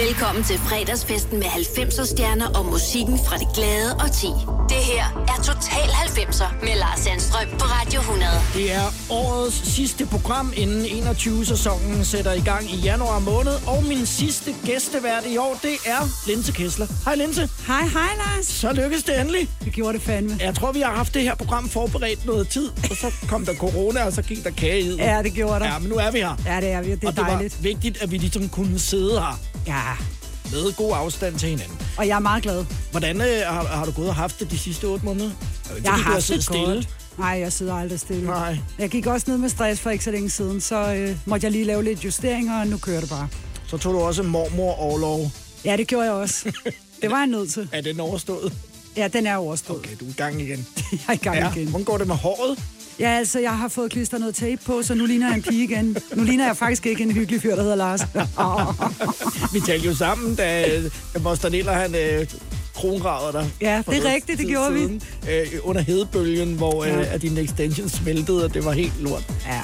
Velkommen til fredagsfesten med 90'er stjerner og musikken fra det glade og ti. Det her er Total 90'er med Lars Sandstrøm på Radio 100. Det er årets sidste program, inden 21-sæsonen sætter i gang i januar måned. Og min sidste gæstevært i år, det er Linse Kessler. Hej Linse. Hej, hej Lars. Så lykkedes det endelig. Vi gjorde det fandme. Jeg tror, vi har haft det her program forberedt noget tid, og så kom der corona, og så gik der kage i. Ja, det gjorde der. Ja, men nu er vi her. Ja, det er vi. Det er og det dejligt. var vigtigt, at vi ligesom kunne sidde her Ja, med god afstand til hinanden. og jeg er meget glad. Hvordan øh, har, har du gået og haft det de sidste otte måneder? Er det Jeg har haft det stille? godt. Nej, jeg sidder aldrig stille. Nej. Jeg gik også ned med stress for ikke så længe siden, så øh, måtte jeg lige lave lidt justeringer, og nu kører det bare. Så tog du også mormor overlov. Ja, det gjorde jeg også. Det var jeg nødt til. Er den overstået? Ja, den er overstået. Okay, du er i gang igen. Jeg er i gang Ja, igen. hvordan går det med håret? Ja, altså, jeg har fået klistret noget tape på, så nu ligner jeg en pige igen. Nu ligner jeg faktisk ikke en hyggelig fyr, der hedder Lars. Vi talte jo sammen, da, Moster Niller, han øh, krongrader dig. Ja, det er rigtigt, det gjorde vi. siden, Øh, under hedebølgen, hvor øh, Ja. at din extension smeltede, og det var helt lort. Ja,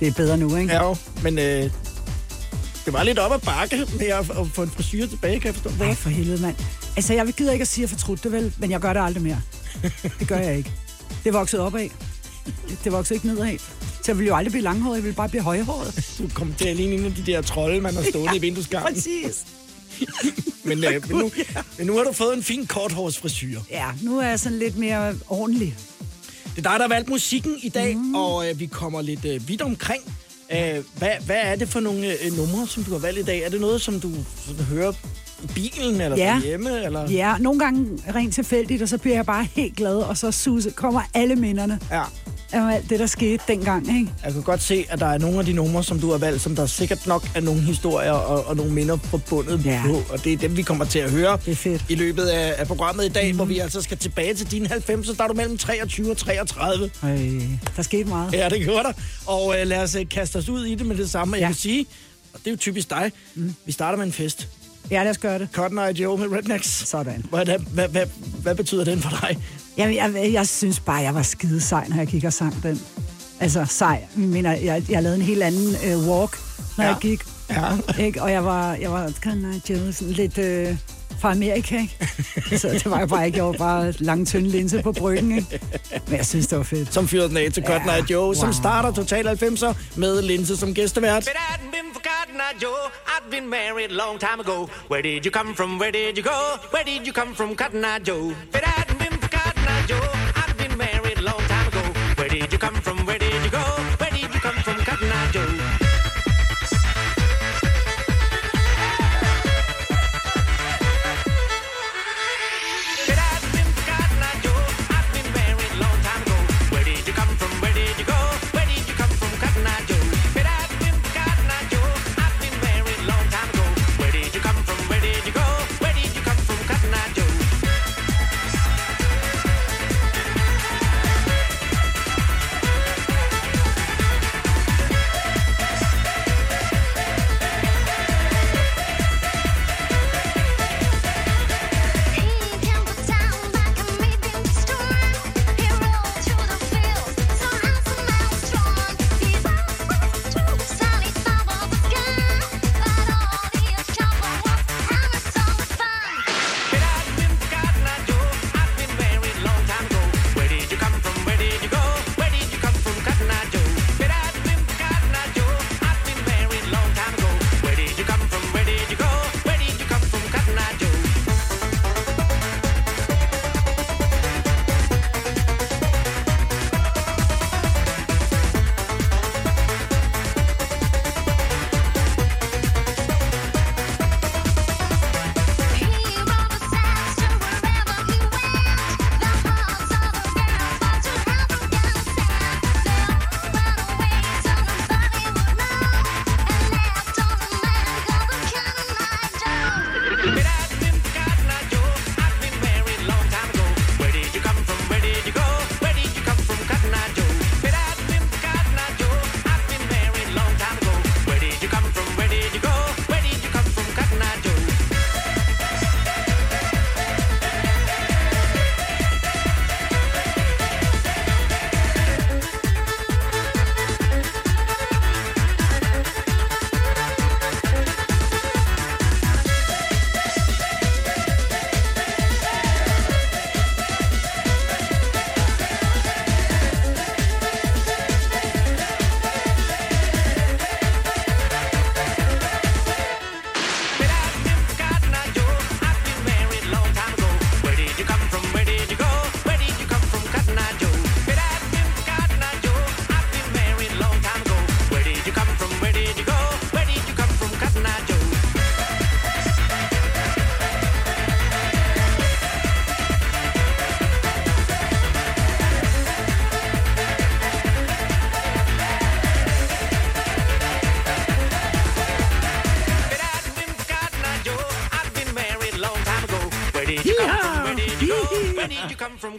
det er bedre nu, ikke? Ja, men øh, det var lidt op ad bakke med at, at få en frisyr tilbage, kan jeg forstå. Nej, for helvede, mand. Altså, jeg gider ikke at sige, at jeg fortrudt det vel, men jeg gør det aldrig mere. Det gør jeg ikke. Det vokset op af. Det voksede ikke nedad. Så jeg vil jo aldrig blive langhåret, jeg vil bare blive højhåret. Du kom til at ligne en af de der trolde, man har stående i vinduesgangen. Præcis. Men, øh, men, nu, men nu har du fået en fin korthårsfrisyr. Ja, nu er jeg sådan lidt mere ordentlig. Det er dig, der har valgt musikken i dag, mm. og øh, vi kommer lidt øh, vidt omkring. Æh, hvad, hvad er det for nogle øh, numre, som du har valgt i dag? Er det noget, som du sådan, hører bilen, eller Ja. hjemme? Eller? Ja, nogle gange rent tilfældigt, og så bliver jeg bare helt glad, og så suse, kommer alle minderne ja. af alt det, der skete dengang, ikke? Jeg kan godt se, at der er nogle af de numre, som du har valgt, som der sikkert nok er nogle historier og, og nogle minder forbundet Ja. på. Og det er dem, vi kommer til at høre Det er fedt. i løbet af, af programmet i dag, mm. hvor vi altså skal tilbage til dine 90'er. Der er du mellem 23 og 33. Øh, der skete meget. Ja, det gjorde der. Og øh, lad os øh, kaste os ud i det med det samme. Og Jeg Ja. kan sige, og det er jo typisk dig, mm. vi starter med en fest. Ja, lad os gøre det. Cotton Eye Joe med Rednecks. Sådan. Hvordan, hvad, hvad, hvad betyder den for dig? Jeg, jeg, jeg synes bare, jeg var skide sej, når jeg gik og sang den. Altså sej. Jeg mener, jeg, jeg lavede en helt anden øh, walk, når Ja. ja. jeg gik. Ja. Ikke? Og jeg var, jeg var kan I Joe, sådan lidt øh, fra Amerika, ikke? Så det var jeg bare ikke. Jeg var bare lang, tynd linse på bryggen, ikke? Men jeg synes, det var fedt. Som fyrede den af til Cotton Eye Joe, wow. som starter Total 90'er med Linse som gæstevært. Eye Joe, I'd been married a long time ago. Where did you come from? Where did you go? Where did you come from, Cotton Eye Joe? If it hadn't been for Cotton Eye Joe,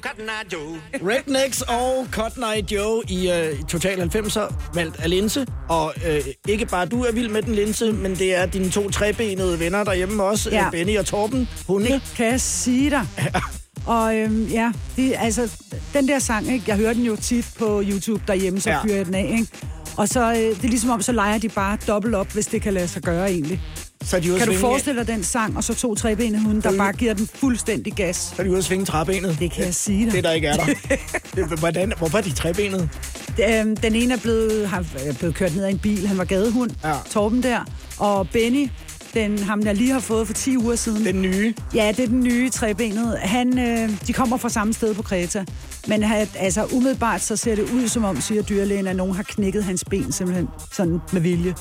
Cotton Eye Joe? Rednecks og Cotton Eye Joe i øh, Total 90'er, valgt af linse. Og øh, ikke bare du er vild med den linse, men det er dine to trebenede venner derhjemme også, Ja. ja. Benny og Torben, hunde. Det kan jeg sige dig. Og øhm, ja, det, altså, den der sang, ikke? jeg hører den jo tit på YouTube derhjemme, så ja. fyrer jeg den af. Ikke? Og så, øh, det er ligesom om, så leger de bare dobbelt op, hvis det kan lade sig gøre egentlig. Så er de ude Kan du forestille dig den sang, og så to trebenede hunde, der bare giver den fuldstændig gas? Så er de ude at svinge træbenet. Det kan jeg sige dig. Det, der ikke er der. Det- Hvordan, hvorfor er de trebenet? Øhm, den ene er blevet, har er blevet kørt ned af en bil. Han var gadehund, Ja. Torben der. Og Benny, den, ham jeg lige har fået for 10 uger siden. Den nye. Ja, det er den nye trebenede. Han, øh, de kommer fra samme sted på Kreta. Men han, altså, umiddelbart så ser det ud, som om, siger dyrlægen, at nogen har knækket hans ben simpelthen sådan med vilje.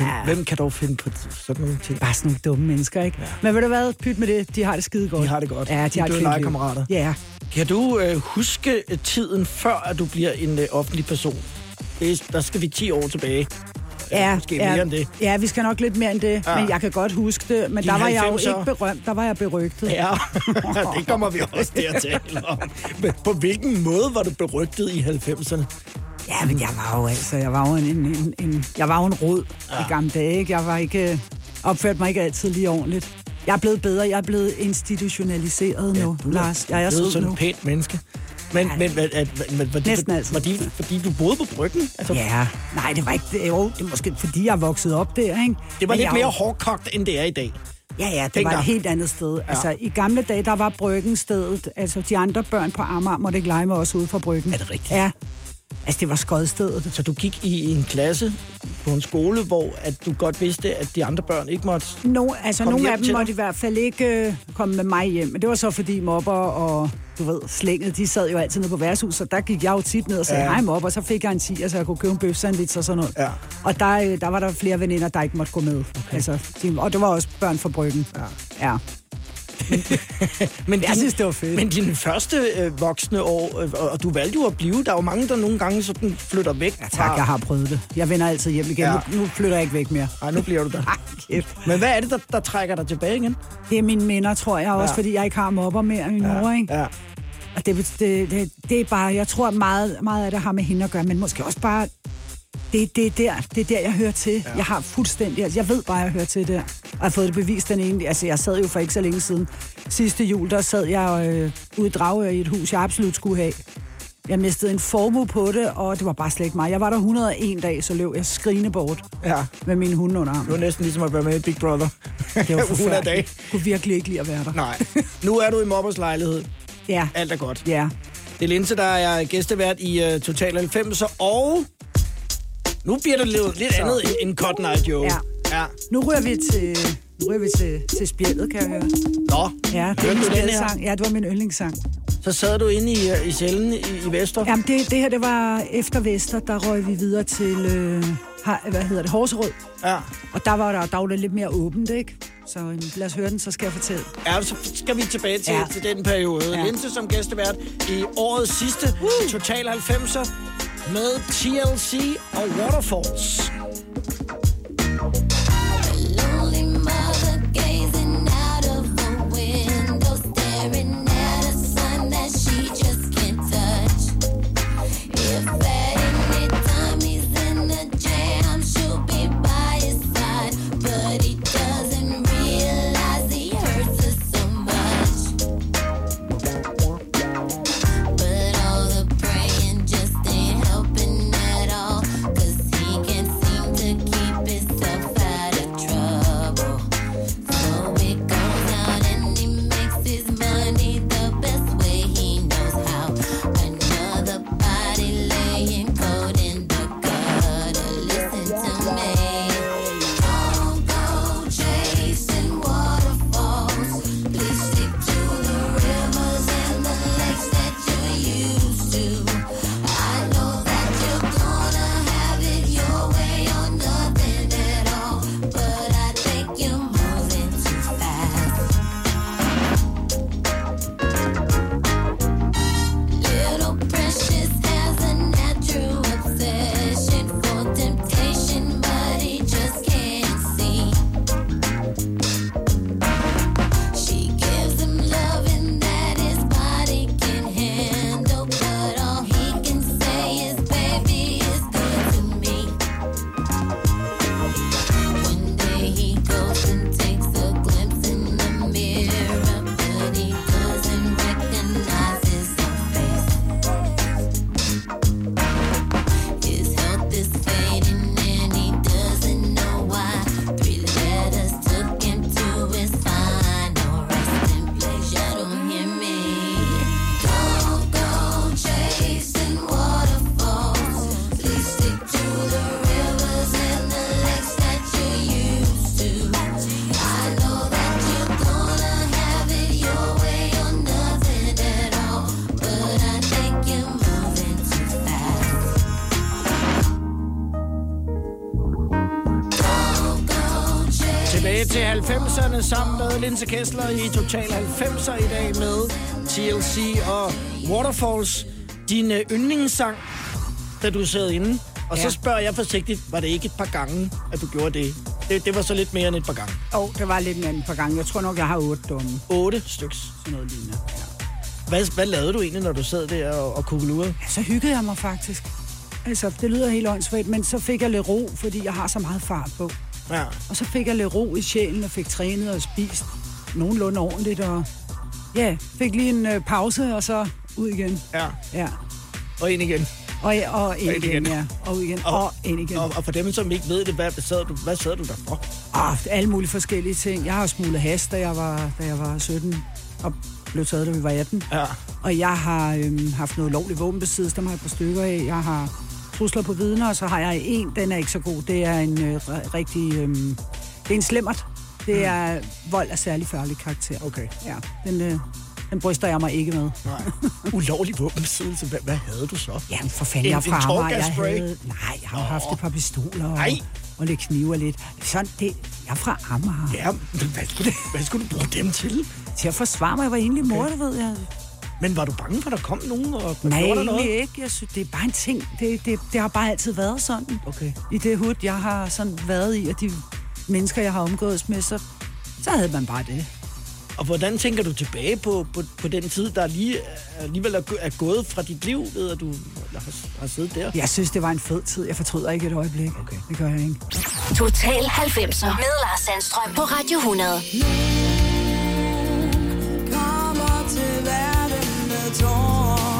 Ja. Hvem kan dog finde på sådan nogle ting? Bare sådan nogle dumme mennesker, ikke? Ja. Men ved du hvad? Pyt med det. De har det skide godt. De har det godt. Ja, de, De har er det fint legekammerater. Ja. Kan du øh, huske tiden før, at du bliver en øh, offentlig person? Det er, der skal vi 10 år tilbage. Ja, Måske ja, mere end det. Ja, vi skal nok lidt mere end det, Ja. men jeg kan godt huske det. Men De der var jeg jo 90'er. ikke berømt, der var jeg berygtet. Ja, det kommer vi også til at tale om. Men på hvilken måde var du berygtet i 90'erne? Ja, men jeg var jo altså, jeg var jo en, en, en, jeg var jo en rod ja. i gamle dage, ikke? Jeg var ikke, opført mig ikke altid lige ordentligt. Jeg er blevet bedre, jeg er blevet institutionaliseret nu, Du Lars. Jeg er blevet sådan et pænt menneske. Men, Ja. men, men, at, men var, det, Næsten altid. var det fordi du boede på bryggen? Altså, Ja, nej, det var ikke det. Jo, det er måske fordi, jeg vokset op der, ikke? Det var Men lidt jeg mere er hårdkogt, end det er i dag. Ja, ja, det dengang. var et helt andet sted. Ja. Altså, i gamle dage, der var bryggen stedet. Altså, de andre børn på Amager måtte ikke lege med os ude fra bryggen. Er det rigtigt? Ja. Altså, det var skodstedet. Så du gik i en klasse på en skole, hvor at du godt vidste, at de andre børn ikke måtte... No, altså, nogle af dem måtte i hvert fald ikke øh, komme med mig hjem. Men det var så, fordi mobber og, du ved, slænget, de sad jo altid nede på værtshus, så der gik jeg jo tit ned og sagde, Ja. hej mobber, og så fik jeg en 10, så jeg kunne købe en bøf sandwich og sådan noget. Ja. Og der, øh, der var der flere veninder, der ikke måtte gå med. Okay. Altså, de, og det var også børn fra bryggen. Ja. ja. Men Jeg synes, det var fedt. Men dine første øh, voksne år, øh, og, du valgte jo at blive, der er jo mange, der nogle gange sådan flytter væk. Ja, tak, jeg har prøvet det. Jeg vender altid hjem igen. Ja. Ja. Nu, nu flytter jeg ikke væk mere. Nej, nu bliver du der. Ej. Men hvad er det, der, der trækker dig tilbage igen? Det er mine minder, tror jeg, også Ja. fordi jeg ikke har mobber mere min mor, ikke? Ja. Og det, det, det, det er bare, jeg tror meget, meget af det har med hende at gøre, men måske også bare, det, det, er, der, det er der, jeg hører til. Ja. Jeg har fuldstændig, altså, jeg ved bare, jeg hører til der. Og jeg har fået det bevist den ene, altså jeg sad jo for ikke så længe siden. Sidste jul, der sad jeg øh, ude i Dragør i et hus, jeg absolut skulle have. Jeg mistede en formue på det, og det var bare slet ikke mig. Jeg var der 101 dag, så løb jeg skrigende bort ja. med min hunde under Det armen. var næsten ligesom at være med i Big Brother. Det var 100 dage. forfærdeligt. Jeg kunne virkelig ikke lide at være der. Nej. Nu er du i Mobbers lejlighed. Ja, Alt er godt. ja. Det er Linse, der er gæstevært i uh, Total 90, og nu bliver det lidt, lidt andet end Cotton Eye Joe. Ja. ja. Nu rører vi til, nu rører vi til, til spjældet, kan jeg høre. Nå, Ja, det er du den her? Ja, det var min yndlingssang. Så sad du inde i, uh, i cellen i, i Vester. Jamen, det, det her, det var efter Vester, der røg vi videre til, øh, hvad hedder det, Horserød. Ja. Og der var der, var det lidt mere åbent, ikke? Så øh, lad os høre den, så skal jeg fortælle. Ja, så skal vi tilbage til, ja. Til den periode. Ja. Linse som gæstevært i årets sidste uh. Total 90'er med TLC og Waterfalls. Lonely mother 90'erne sammen med Linse Kessler i Total 90'er i dag med TLC og Waterfalls. Din øh, yndlingssang, da du sad inde. Og ja. Så spørger jeg forsigtigt, var det ikke et par gange, at du gjorde det? Det, det var så lidt mere end et par gange. Og det var lidt mere end et par gange. Jeg tror nok, jeg har otte dumme. Otte styks. Sådan noget lignende. Ja. Hvad, hvad lavede du egentlig, når du sad der og, og kugelurede? Ja, så hyggede jeg mig faktisk. Altså, det lyder helt åndssvagt, men så fik jeg lidt ro, fordi jeg har så meget fart på. Ja. Og så fik jeg lidt ro i sjælen og fik trænet og spist nogenlunde ordentligt. Og ja, fik lige en øh, pause, og så ud igen. ja. Ja. Og ind igen. Og, og ind ind igen, igen. ja. Og igen. Og, ind igen. Og, og for dem, som ikke ved det, hvad sad du, hvad sad du der for? Ah, alle mulige forskellige ting. Jeg har smuglet has, da jeg var, da jeg var 17, og blev taget, da vi var 18. Ja. Og jeg har øhm, haft noget lovligt våbenbesiddelse, dem har jeg et par stykker af. Jeg har trusler på vidner, og så har jeg en, den er ikke så god. Det er en øh, ri- rigtig... Øhm, det er en slemmert. Det er vold af særlig farlig karakter. Okay. Ja, den, øh, den bryster jeg mig ikke med. Nej. Ulovlig våbenbesiddelse. Hvad, hvad havde du så? Jamen for fanden, En- jeg fra. Jeg havde, nej, jeg har jo haft et par pistoler og, Nej. og lidt knive lidt. Sådan, det, jeg er fra Amager. Ja, men hvad skulle, du, hvad skulle du bruge dem til? Til at forsvare mig, jeg var egentlig mor, okay. ved jeg. Men var du bange for, at der kom nogen og Nej, gjorde dig noget? egentlig ikke. Jeg synes, det er bare en ting. Det, det, det har bare altid været sådan. Okay. I det hud, jeg har sådan været i, og de mennesker, jeg har omgået med, så, så havde man bare det. Og hvordan tænker du tilbage på, på, på den tid, der lige, alligevel er, er gået fra dit liv, ved at du har, har siddet der? Jeg synes, det var en fed tid. Jeg fortryder ikke et øjeblik. Okay. Det gør jeg ikke. Total 90'er med Lars Sandstrøm på Radio 100. verden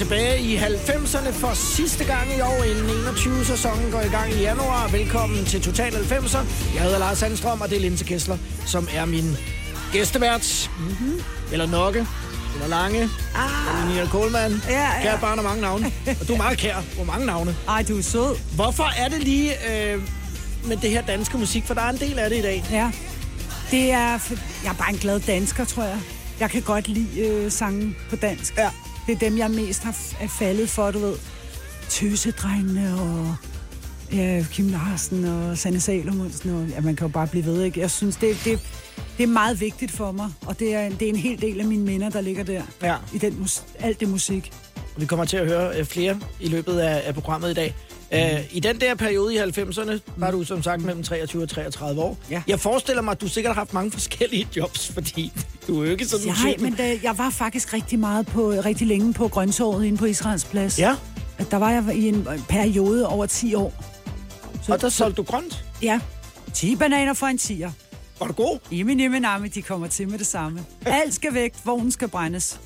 tilbage i 90'erne for sidste gang i år, inden 21-sæsonen går i gang i januar. Velkommen til Total 90'er. Jeg hedder Lars Sandstrøm, og det er Linse Kessler, som er min gæstevært. Mm-hmm. Eller Nokke. Eller Lange. Ah. Eller Nina Kohlmann. Ja, ja. Kært barn og mange navne. Og du er meget kær. Hvor mange navne. Ej, du er sød. Hvorfor er det lige øh, med det her danske musik? For der er en del af det i dag. Ja. Det er, jeg er bare en glad dansker, tror jeg. Jeg kan godt lide øh, sange på dansk. Ja. Det er dem, jeg mest har er faldet for, du ved. Tøsedrengene og ja, Kim Larsen og Sanne Salomonsen. Og, ja, man kan jo bare blive ved, ikke? Jeg synes, det, det, det er meget vigtigt for mig. Og det er, det er en hel del af mine minder, der ligger der. Ja. I den alt det musik. Vi kommer til at høre øh, flere i løbet af, af programmet i dag. Uh, I den der periode i 90'erne var du som sagt mellem 23 og 33 år. Ja. Jeg forestiller mig, at du sikkert har haft mange forskellige jobs, fordi du er jo ikke sådan Nej, typen. men da, jeg var faktisk rigtig meget på, rigtig længe på Grøntorvet inde på Israels Plads. Ja, Der var jeg i en periode over 10 år. Så, og der solgte du grønt. Ja, 10 bananer for en tiger. Var du god? Jimmy, Jimmy, Nami, de kommer til med det samme. Alt skal væk, vognen skal brændes.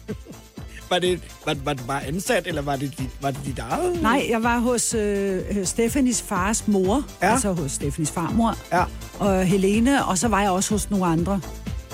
Var det, var, var det bare ansat, eller var det dit, var det dit eget? Nej, jeg var hos øh, øh, Stefanis fars mor, ja. altså hos Stefanis farmor, Ja. og Helene, og så var jeg også hos nogle andre.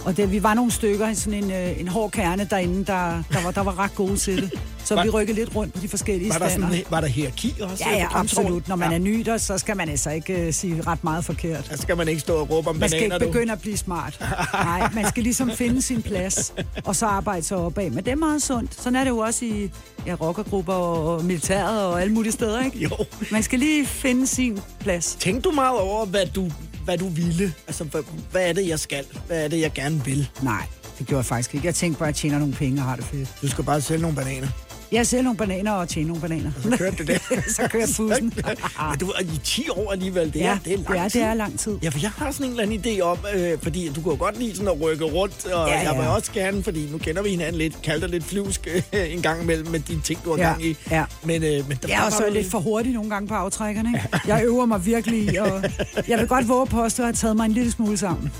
Og det, vi var nogle stykker i sådan en, øh, en hård kerne derinde, der, der, var, der var ret gode til det. Så Var- vi rykkede lidt rundt på de forskellige Var der, stander. sådan, var der hierarki også? Ja, ja, absolut. Når man ja. er ny der, så skal man altså ikke uh, sige ret meget forkert. Der skal man ikke stå og råbe om Man skal ikke du. begynde at blive smart. Nej, man skal ligesom finde sin plads, og så arbejde sig opad. Men det er meget sundt. Sådan er det jo også i ja, rockergrupper og militæret og alle mulige steder, ikke? Jo. Man skal lige finde sin plads. Tænkte du meget over, hvad du, hvad du ville? Altså, hvad, hvad er det, jeg skal? Hvad er det, jeg gerne vil? Nej, det gjorde jeg faktisk ikke. Jeg tænkte bare, at jeg tjener nogle penge og har det fedt. Du skal bare sælge nogle bananer. Jeg sælger nogle bananer og tjener nogle bananer. Så kørte det der. så kørte bussen. Men du er i 10 år alligevel. Det er, ja, det er lang det er, tid. det er lang tid. Ja, for jeg har sådan en eller anden idé om, øh, fordi du kan jo godt lide sådan at rykke rundt, og ja, Ja, ja. jeg vil ja. også gerne, fordi nu kender vi hinanden lidt, kalder lidt flyvsk øh, en gang imellem med de ting, du har Ja, gang i. ja. Men, øh, men der Jeg er også lidt for hurtig nogle gange på aftrækkerne. Ikke? Jeg øver mig virkelig og jeg vil godt våge på at have taget mig en lille smule sammen.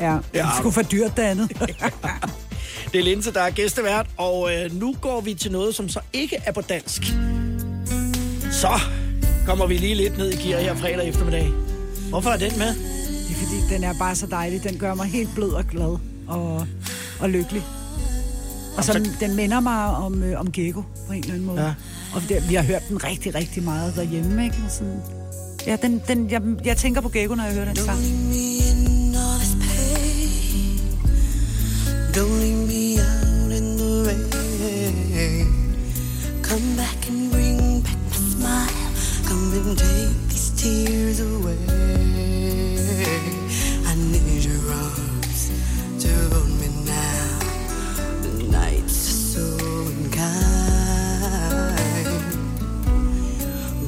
Ja, Ja. det skulle for dyrt det andet. Det er Linse, der er gæstevært, og øh, nu går vi til noget, som så ikke er på dansk. Så kommer vi lige lidt ned i gear her fredag eftermiddag. Hvorfor er den med? Det er fordi, den er bare så dejlig. Den gør mig helt blød og glad og, og lykkelig. Og så, så- den minder mig om, øh, om Gecko på en eller anden måde. Ja. Og det, vi har hørt den rigtig, rigtig meget derhjemme. Ikke? Sådan, ja, den, den, jeg, jeg tænker på Gecko, når jeg hører den sang. Don't leave Take these tears away. I need your arms to hold me now. The nights are so unkind.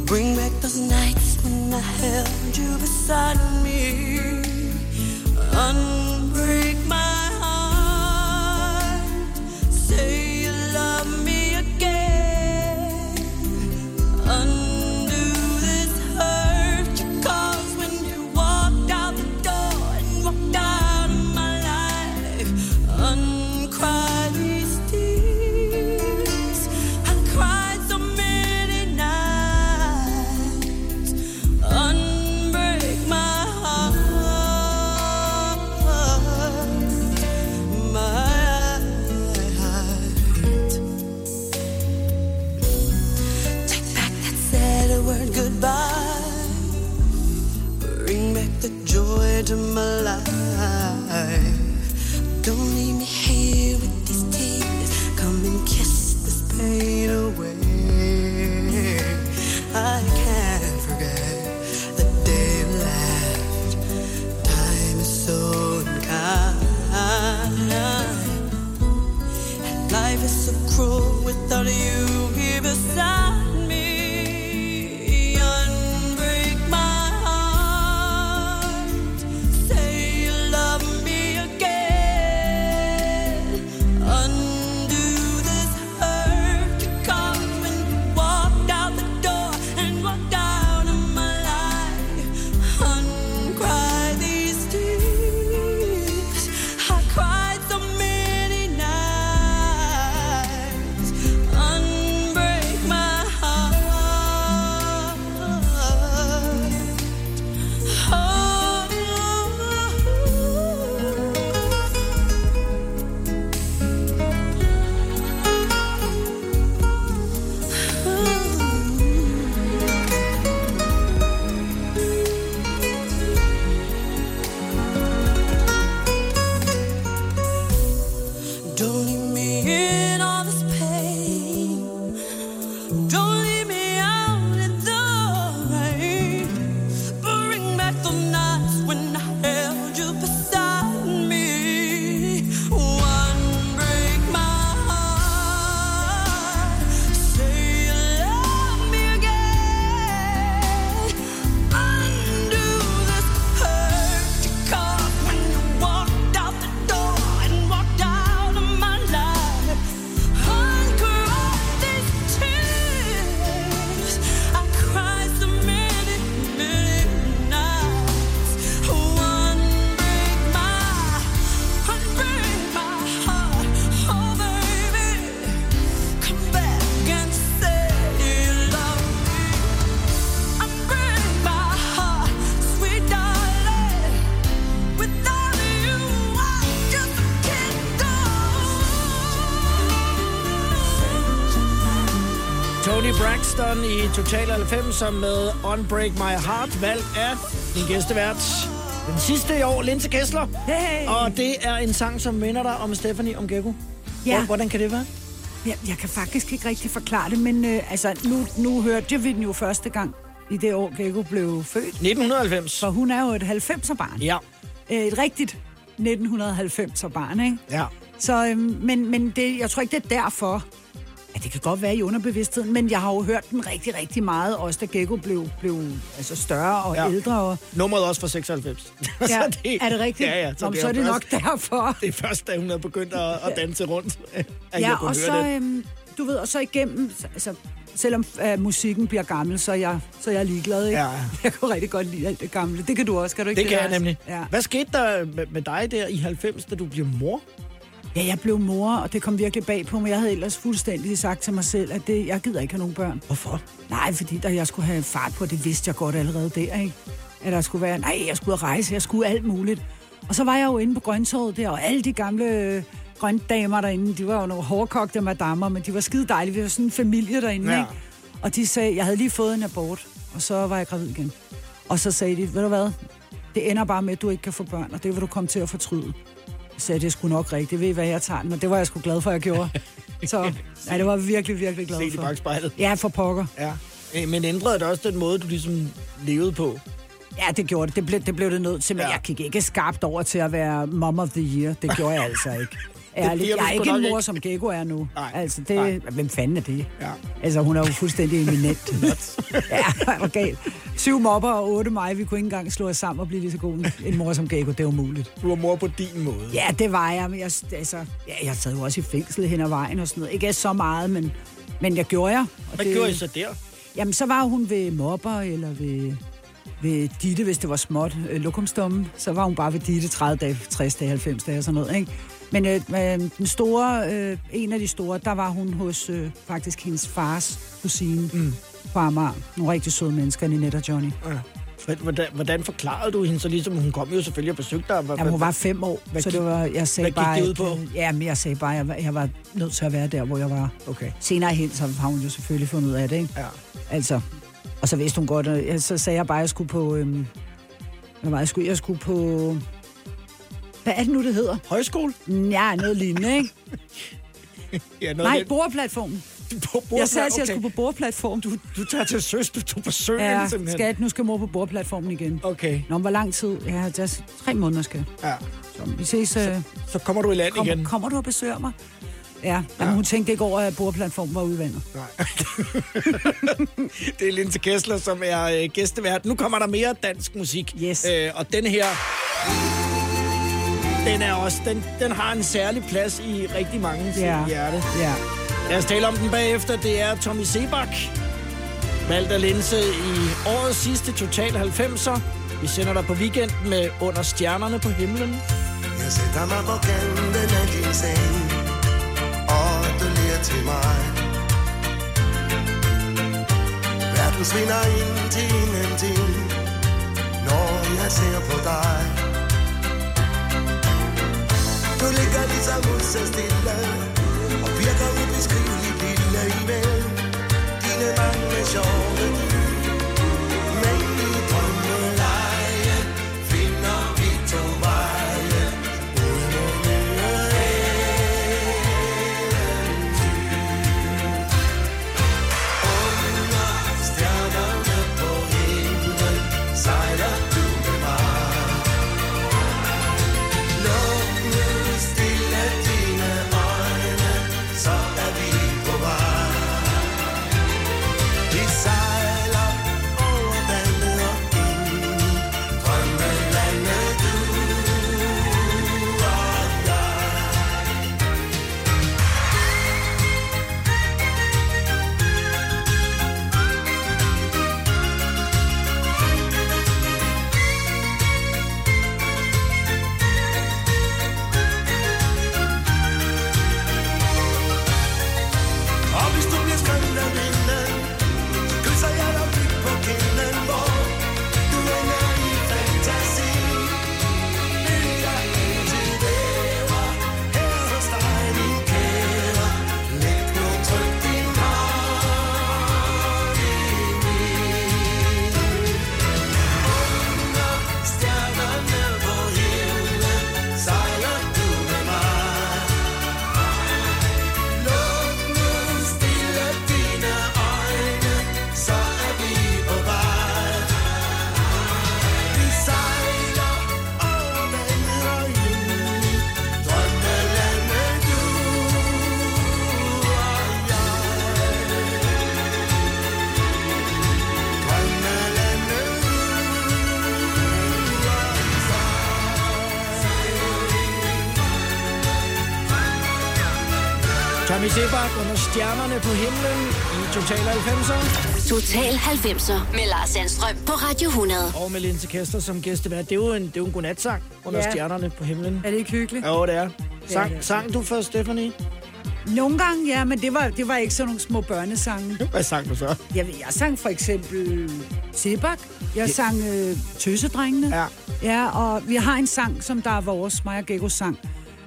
Bring back those nights when I held you beside me. Total 90 med Unbreak My Heart, valgt af min gæstevært. Den sidste i år, Linse Kessler. Hey. Og det er en sang, som minder dig om Stephanie om Gecko. Ja. Hvor- Hvordan kan det være? Jeg, jeg kan faktisk ikke rigtig forklare det, men øh, altså, nu, nu hørte vi den jo første gang i det år, Gekko blev født. 1990. Så hun er jo et 90'er-barn. Ja. Øh, Et rigtigt 1990'er-barn, ikke? Ja. Så, øhm, men, men det, jeg tror ikke, det er derfor. Ja, det kan godt være i underbevidstheden, men jeg har jo hørt den rigtig, rigtig meget, også da Gekko blev, blev altså større og Ja. ældre. Og, Nummeret er også fra 96. ja, så er det rigtigt? Ja, ja. Nå, men så er det nok først, derfor. Det er først, da hun er begyndt at, at danse rundt, at jeg Ja, kunne og høre så, det. øhm, du ved, og så igennem, altså, selvom øh, musikken bliver gammel, så er jeg, så er jeg ligeglad, ikke? Ja. Jeg kan rigtig godt lide alt det gamle. Det kan du også, kan du ikke Det kan jeg nemlig. Ja. Hvad skete der med, med dig der i 90, da du blev mor? Ja, jeg blev mor, og det kom virkelig bag på mig. Jeg havde ellers fuldstændig sagt til mig selv, at det, jeg gider ikke have nogen børn. Hvorfor? Nej, fordi der, jeg skulle have fart på, det vidste jeg godt allerede der, ikke? At der skulle være, nej, jeg skulle ud rejse, jeg skulle alt muligt. Og så var jeg jo inde på Grøntorvet der, og alle de gamle øh, grøntdamer derinde, de var jo nogle hårdkogte madammer, men de var skide dejlige. Vi var sådan en familie derinde, Ja. ikke? Og de sagde, jeg havde lige fået en abort, og så var jeg gravid igen. Og så sagde de, ved du hvad, det ender bare med, at du ikke kan få børn, og det vil du komme til at fortryde. Så det er sgu nok rigtigt, ved I hvad, jeg tager den, og det var jeg sgu glad for, at jeg gjorde. Så ja, det var jeg virkelig, virkelig glad Set i for. bagspejlet. Ja, for pokker. Ja. Øh, Men ændrede det også den måde, du ligesom levede på? Ja, det gjorde det. Det blev det, blev det nødt til, men ja. jeg gik ikke skarpt over til at være mom of the year. Det gjorde jeg altså ikke. Ærligt. du Jeg er ikke en mor, ikke. som Gekko er nu. Nej. Altså, det, Nej. hvem fanden er det? Ja. Altså, hun er jo fuldstændig eminent. ja, du galt. Syv mopper og otte mig. Vi kunne ikke engang slå os sammen og blive lige så gode en mor som Gekko. Det er umuligt. Du var mor på din måde. Ja, det var jeg. Men jeg, altså, ja, jeg sad jo også i fængsel hen ad vejen og sådan noget. Ikke så meget, men, men jeg gjorde jeg. Og Hvad det, gjorde I så der? Jamen, så var hun ved mobber, eller ved, ved Ditte, hvis det var småt øh, lokumstummen. Så var hun bare ved Ditte 30 dage, 60 dage, 90 dage og sådan noget, ikke? Men øh, øh, den store, øh, en af de store, der var hun hos øh, faktisk hendes fars kusine mm. på Amager. Nogle rigtig søde mennesker, Ninette og Johnny. Ja. Hvordan, hvordan forklarede du hende så ligesom? Hun kom jo selvfølgelig og besøgte dig. Hvad- Jamen, hun var fem år, Hvad så gik- det var, jeg sagde hvad gik bare... det ud på? Ja, men jeg sagde bare, at jeg, var- jeg var nødt til at være der, hvor jeg var. Okay. Senere hen, så har hun jo selvfølgelig fundet ud af det, ikke? Ja. Altså, og så vidste hun godt, og så sagde jeg bare, at jeg skulle på... Øhm, hvad var jeg skulle? Jeg skulle på... Hvad er det nu, det hedder? Højskole? Ja, noget lignende, ikke? Ja, noget Nej, lidt- bordplatformen. på Jeg sagde, at jeg okay. skulle på bordplatform. Du, du tager til søs, du tog på søen Ja, simpelthen. skat, nu skal mor på bordplatformen igen. Okay, Nå, hvor lang tid? Ja, det er tre måneder, skal. ja. Så vi ses. Øh, Så kommer du i land kom, igen. kommer du og besøger mig? Ja, Jamen, hun tænkte ikke over, at bordplatformen var udvandet. Nej. det er Linse Kessler, som er øh, gæstevært. Nu kommer der mere dansk musik. Yes. Øh, og den her, den er også, den, den har en særlig plads i rigtig mange Ja. hjerte. Ja. Lad os tale om den bagefter. Det er Tommy Sebak, valgt af Linse i årets sidste Total 90'er. Vi sender dig på weekend med Under Stjernerne på himlen. Jeg sætter mig på kanten af din seng Og du ler til mig Verden svinder ind til ingenting Når jeg ser på dig du ligger ligesom så stille Og virker ubeskriveligt lille imellem Dine mange sjove Sami Sebak under stjernerne på himlen i Total 90'er. Total 90'er med Lars Sandstrøm på Radio 100. Og med Linse Kester som gæstevært. Det er jo en, det er jo en godnatsang under Ja. stjernerne på himlen. Er det ikke hyggeligt? Jo, det er. Sang, det sang du for Stephanie? Nogle gange, ja, men det var, det var ikke sådan nogle små børnesange. Hvad sang du så? Jeg, jeg sang for eksempel Sebak. Jeg sang øh, Tøsedrengene. Ja. Ja, og vi har en sang, som der er vores, mig og Gekko sang.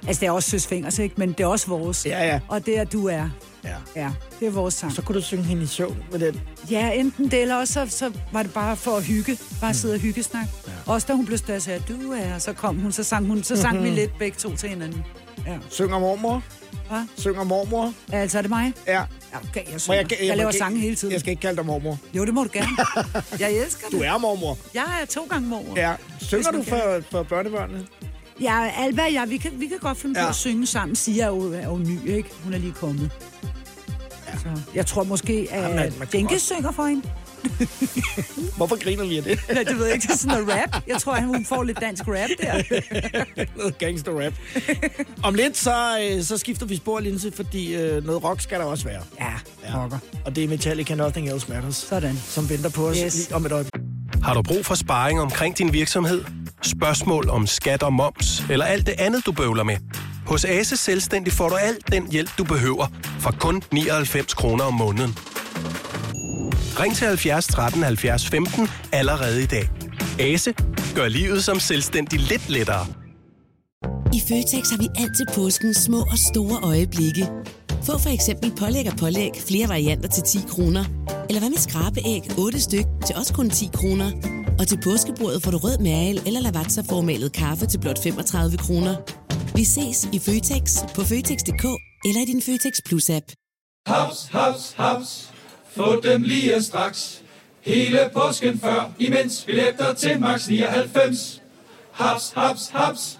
Altså, det er også Søs Fingers, ikke? Men det er også vores. Ja, ja. Og det er Du er. Ja. Ja, det er vores sang. Så kunne du synge hende i søvn med den. Ja, enten det, eller også så, så var det bare for at hygge. Bare sidde og hyggesnak. Ja. Også da hun blev større, sagde jeg, du er, så kom hun, så sang hun, så sang Mhm. vi lidt begge to til hinanden. Ja. Synger mormor? Hvad? Synger mormor? Altså, er det mig? Ja. Okay, jeg, synger. jeg, jeg, må laver sange hele tiden. Jeg skal ikke kalde dig mormor. Jo, det må du gerne. Jeg elsker det. Du er mormor. Jeg er to gange mor. Ja. Synger du for, for børnebørnene? Ja, Alba og jeg, vi kan, vi kan godt finde ja. Ja. på at synge sammen. Sia er jo, er jo ny, ikke? Hun er lige kommet. Ja. Så jeg tror måske, at Jamen, godt- synger for hende. Hvorfor griner vi af det? Ja, det ved jeg ikke, det er sådan noget rap. Jeg tror, at hun får lidt dansk rap der. noget gangster rap. Om lidt, så, øh, så skifter vi spor, Linse, fordi øh, noget rock skal der også være. Ja, rocker. Og det er Metallica Nothing Else Matters, Sådan. som venter på os Yes. yes. lige om et øjeblik. Har du brug for sparring omkring din virksomhed? Spørgsmål om skat og moms, eller alt det andet, du bøvler med? Hos Ase Selvstændig får du alt den hjælp, du behøver, for kun 99 kroner om måneden. Ring til 70 13 70 15 allerede i dag. Ase gør livet som selvstændig lidt lettere. I Føtex har vi altid påskens små og store øjeblikke. Få for eksempel pålæg og pålæg flere varianter til 10 kroner. Eller hvad med skrabeæg 8 styk til også kun 10 kroner. Og til påskebordet får du rød mal eller lavatserformalet kaffe til blot 35 kroner. Vi ses i Føtex på Føtex.dk eller i din Føtex Plus-app. Haps, haps, haps. Få dem lige straks. Hele påsken før, imens billetter til max 99. Haps, haps, haps.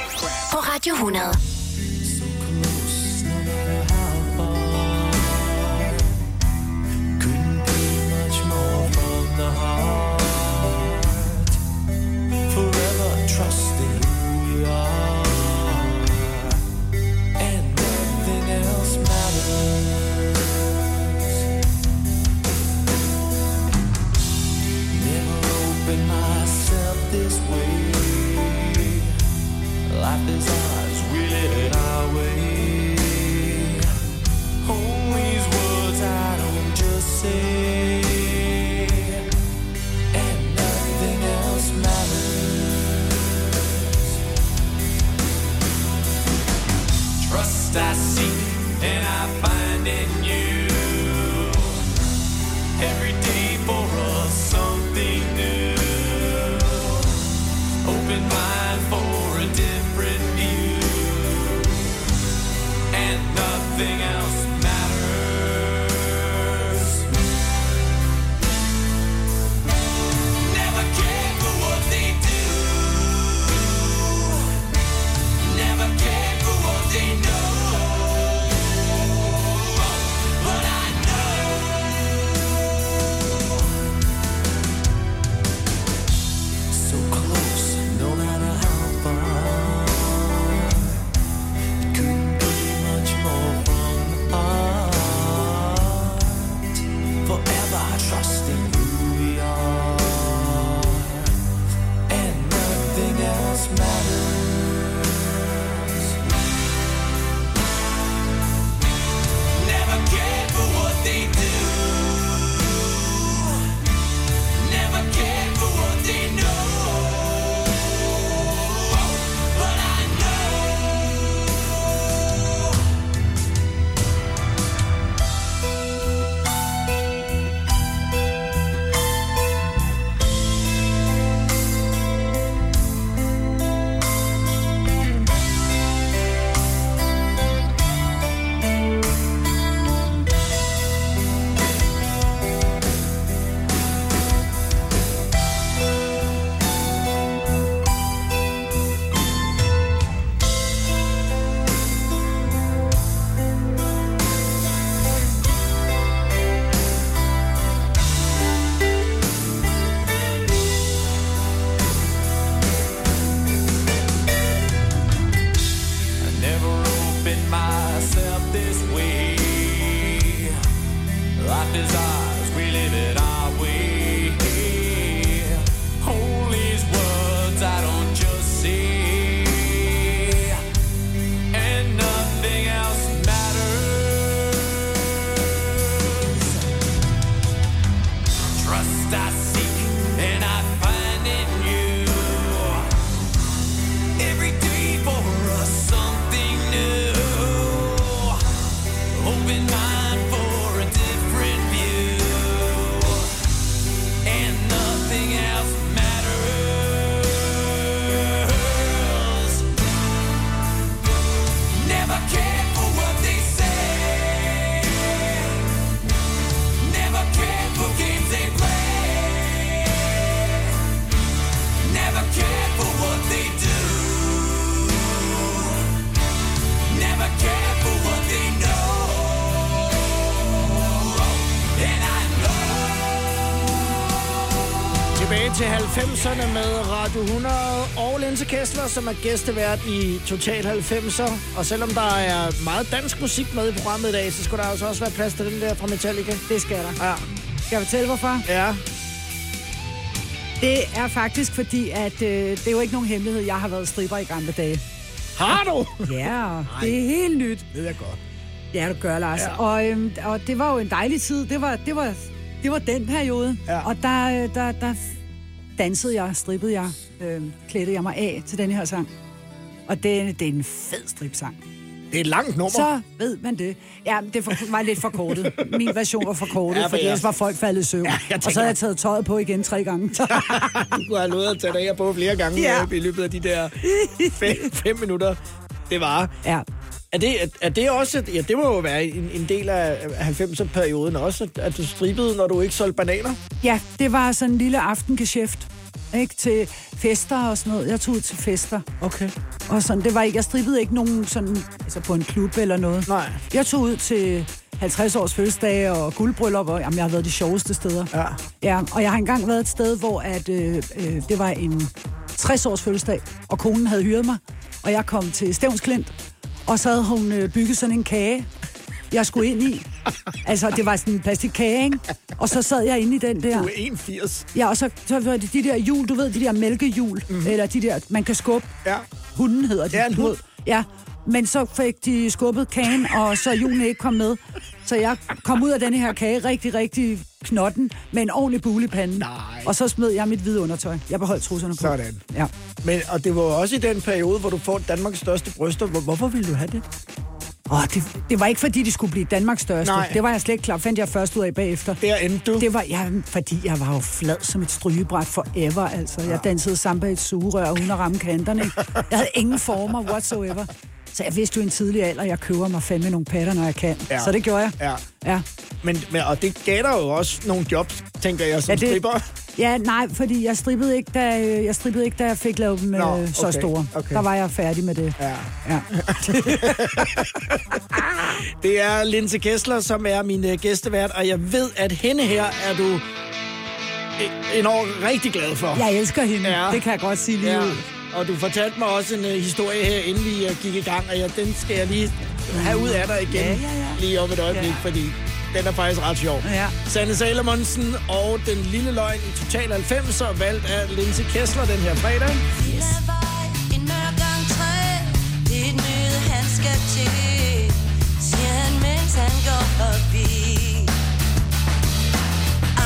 på Radio 100. 90'erne med Radio 100 og Linse Kessler, som er gæstevært i Total 90'er. Og selvom der er meget dansk musik med i programmet i dag, så skulle der altså også være plads til den der fra Metallica. Det skal der. Ja. Skal jeg fortælle, hvorfor? Ja. Det er faktisk fordi, at øh, det er jo ikke nogen hemmelighed, jeg har været stripper i gamle dage. Har du? Ja, det er helt nyt. Det ved jeg godt. Ja, du gør, Lars. Ja. Og, øhm, og det var jo en dejlig tid. Det var, det var, det var den periode. Ja. Og der, øh, der, der dansede jeg, strippede jeg, øh, klædte jeg mig af til den her sang. Og det, det er en fed stripsang. Det er et langt nummer. Så ved man det. Ja, det for- var lidt forkortet. Min version var forkortet, Ja, for fordi jeg- ellers var folk faldet søvn. Ja, og så havde jeg taget tøjet på igen tre gange. du kunne have lovet at tage dig på flere gange Ja. ja. i løbet af de der fem, fem minutter. Det var. ja. Er det, er, det også... Ja, det må jo være en, en del af 90'er-perioden også, at- du strippede, når du ikke solgte bananer. ja, det var sådan en lille aftengeschæft. Ikke? Til fester og sådan noget. Jeg tog ud til fester. Okay. Og sådan, det var ikke, jeg strippede ikke nogen sådan, altså på en klub eller noget. Nej. Jeg tog ud til 50 års fødselsdag og guldbryllup, og jamen, jeg har været de sjoveste steder. Ja. Ja, og jeg har engang været et sted, hvor at, øh, øh, det var en 60 års fødselsdag, og konen havde hyret mig, og jeg kom til Stævnsklint, og så havde hun øh, bygget sådan en kage, jeg skulle ind i. Altså, det var sådan en plastikkage, ikke? Og så sad jeg inde i den der. Du er 81. Ja, og så, så var det de der hjul, du ved, de der mælkehjul, mm-hmm. eller de der, man kan skubbe. Ja. Hunden hedder de. Ja, en hund. Ja, men så fik de skubbet kagen, og så hjulene ikke kom med. Så jeg kom ud af denne her kage rigtig, rigtig knotten, med en ordentlig bule i panden. Nej. Og så smed jeg mit hvide undertøj. Jeg beholdt trusserne på. Sådan. Ja. Men, og det var også i den periode, hvor du får Danmarks største bryster. Hvor, hvorfor ville du have det? Åh, det, det var ikke, fordi de skulle blive Danmarks største. Nej. Det var jeg slet ikke klar. Fandt jeg først ud af bagefter. Der endte du. Det var, ja, fordi jeg var jo flad som et strygebræt forever, altså. Jeg dansede samba i et sugerør uden at ramme kanterne. Jeg havde ingen former whatsoever. Så jeg vidste jo i en tidlig alder, jeg køber mig fandme nogle patter, når jeg kan. Ja. Så det gjorde jeg. Ja. Ja. Men, men, og det gav dig jo også nogle jobs, tænker jeg, som Ja, det- stripper. Ja, nej, fordi jeg strippede ikke, da øh, jeg, strippede ikke, da jeg fik lavet dem Nå, øh, så okay, store. okay. Der var jeg færdig med det. Ja. Ja. Det er Linse Kessler, som er min uh, gæstevært, og jeg ved, at hende her er du e- enormt rigtig glad for. Jeg elsker hende. Ja. Det kan jeg godt sige lige Ja. ud. Og du fortalte mig også en uh, historie her, inden vi uh, gik i gang, og ja, den skal jeg lige have ud af dig igen Ja, ja, ja. lige om et øjeblik, Ja. fordi den er faktisk ret sjov. Ja. Sanne Salomonsen og Den Lille Løgn i Total 90'er, valgt af Linse Kessler den her fredag. Forbi.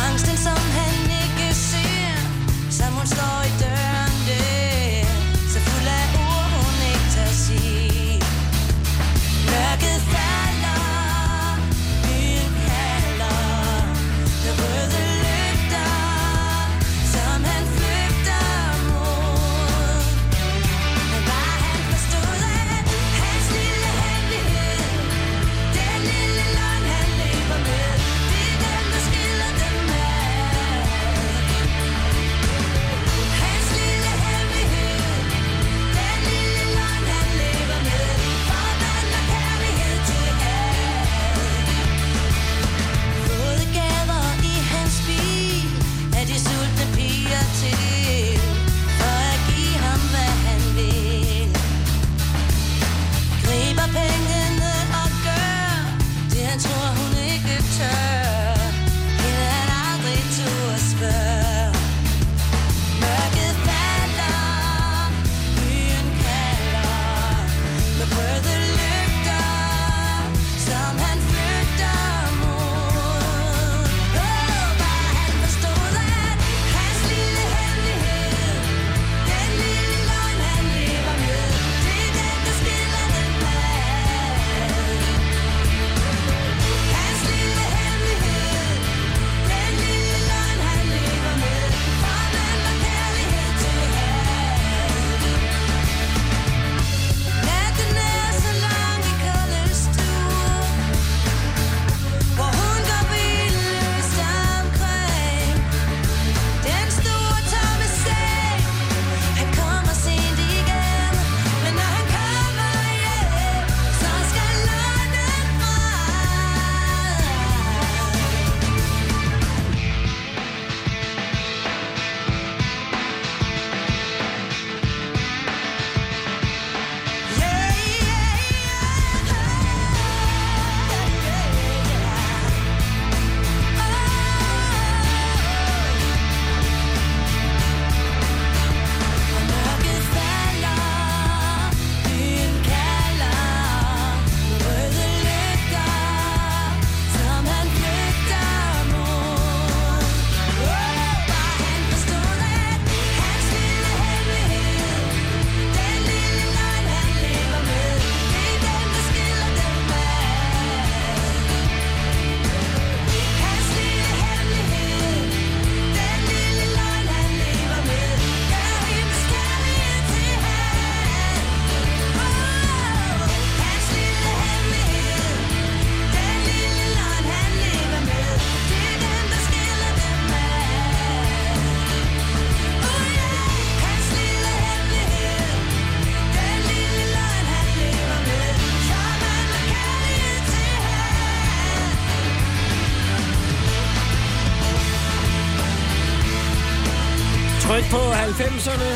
Angsten, som han ikke ser, som hun står i døren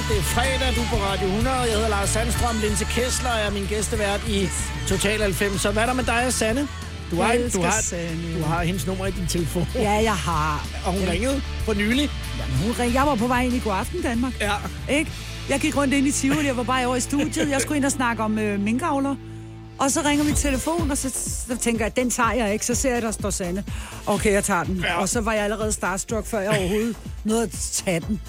Det er fredag, du er på Radio 100. Jeg hedder Lars Sandstrøm. Linse Kessler er min gæstevært i Total 90'er. Hvad er der med dig og Sanne? Du har, du, har, Sanne. du har hendes nummer i din telefon. Ja, jeg har. Og hun ringede for nylig. Jamen, hun ring- Jeg var på vej ind i Godaften Danmark. Ja. Ikke? Jeg gik rundt ind i Tivoli, jeg var bare over i studiet. Jeg skulle ind og snakke om øh, minkavler. Og så ringer min telefon, og så, så tænker jeg, den tager jeg ikke. Så ser jeg, der står Sande. Okay, jeg tager den. Ja. Ja. Og så var jeg allerede starstruck, før jeg overhovedet nåede at tage den.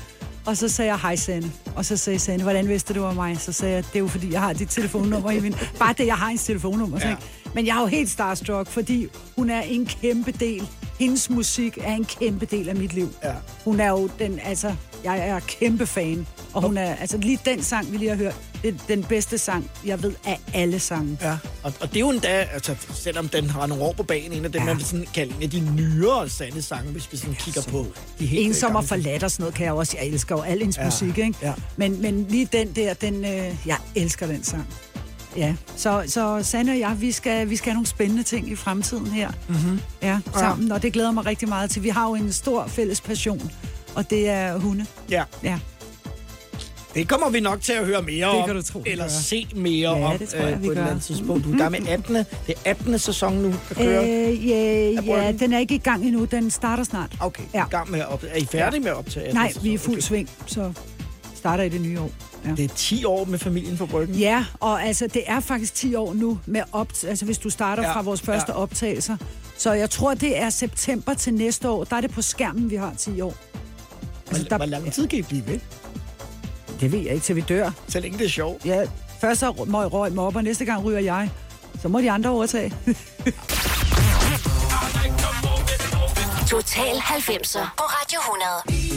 Og så sagde jeg, hej Sande. Og så sagde Sande, hvordan vidste du, var mig? Så sagde jeg, det er jo fordi, jeg har dit telefonnummer i min... Bare det, jeg har hendes telefonnummer. Ja. Ja. Men jeg er jo helt starstruck, fordi hun er en kæmpe del. Hendes musik er en kæmpe del af mit liv. Ja. Hun er jo den, altså, jeg er kæmpe fan. Og hun er, altså lige den sang, vi lige har hørt, det er den bedste sang, jeg ved af alle sange. Ja, og, og det er jo endda, altså, selvom den har nogle år på banen, en af dem, Ja. ja. man vil sådan kalde en af de nyere sande sange, hvis vi sådan kigger på de helt Ensom og forladt og sådan noget kan jeg også. Jeg elsker jo al hendes ja. Ja, musik, ikke? ja. Men, men lige den der, den, øh, jeg elsker den sang. Ja, så, så Sanne og jeg, vi skal, vi skal have nogle spændende ting i fremtiden her. Mhm. Ja, sammen, og det glæder mig rigtig meget til. Vi har jo en stor fælles passion, og det er hunde. Ja, Ja. Det kommer vi nok til at høre mere Det om. kan du tro, Eller gør. se mere Ja, om det tror jeg, øh, vi på et eller andet tidspunkt. Du er gang med 18. Det er 18. sæson nu, der kører. Øh, Øh, ja, ja, den er ikke i gang endnu. Den starter snart. okay, ja. ja. i gang med at op- Er I færdige med at optage? 18. Nej, sæson? vi er fuld Okay. sving, så starter i det nye år. Ja. Det er 10 år med familien på bryggen. Ja, og altså, det er faktisk 10 år nu, med op, altså hvis du starter ja, Ja, fra vores første ja. ja. optagelser. Så jeg tror, det er september til næste år. Der er det på skærmen, vi har 10 år. Altså, der... Hvor lang tid kan I blive ved? Det ved jeg ikke, til vi dør. Så længe det er sjovt. Ja, først så må jeg røg mig op, og næste gang ryger jeg. Så må de andre overtage. Total 90'er på Radio 100.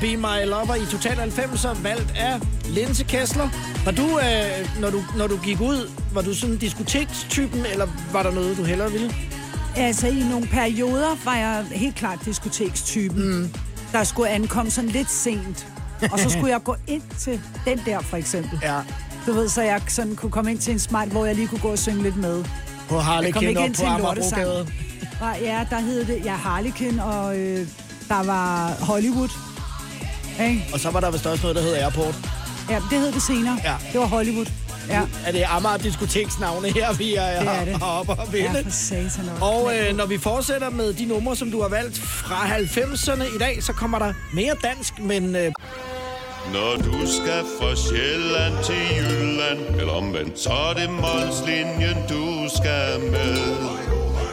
Be My Lover i Total 90'er, valgt af Linse Kessler. Var du, øh, når, du, når du gik ud, var du sådan diskotekstypen, eller var der noget, du hellere ville? Altså, i nogle perioder var jeg helt klart diskotekstypen, mm. der skulle ankomme sådan lidt sent. Og så skulle jeg gå ind til den der, for eksempel. Ja. Du ved, så jeg sådan kunne komme ind til en smart, hvor jeg lige kunne gå og synge lidt med. På Harlekin ind på. Amagerbrogade. Og ja, der hed det, ja, Harlekin, og øh, der var Hollywood. Ikke? Og så var der vist også noget, der hed Airport. Ja, det hed det senere. Ja. Det var Hollywood. Ja. Er det Amager Diskoteksnavne her, vi er, Det er det. oppe og vinde? Ja, for satan. Og øh, når vi fortsætter med de numre, som du har valgt fra 90'erne i dag, så kommer der mere dansk, men øh, Når du skal fra Sjælland til Jylland Eller omvendt, så er det Molslinjen, du skal med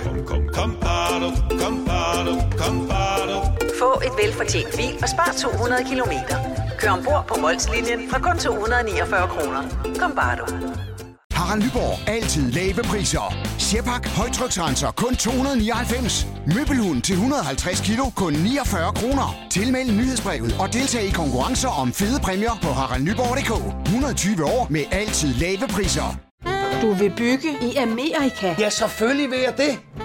Kom, kom, kom, bado, kom, bado, kom, bado. Få et velfortjent bil og spar 200 kilometer. Kør ombord på Molslinjen fra kun 249 kroner. Kom bare du. Harald Nyborg. Altid lave priser. Sjehpak. Højtryksrenser. Kun 299. Møbelhund til 150 kilo. Kun 49 kroner. Tilmeld nyhedsbrevet og deltag i konkurrencer om fede præmier på haraldnyborg.dk. 120 år med altid lave priser. Du vil bygge i Amerika? Ja, selvfølgelig vil jeg det.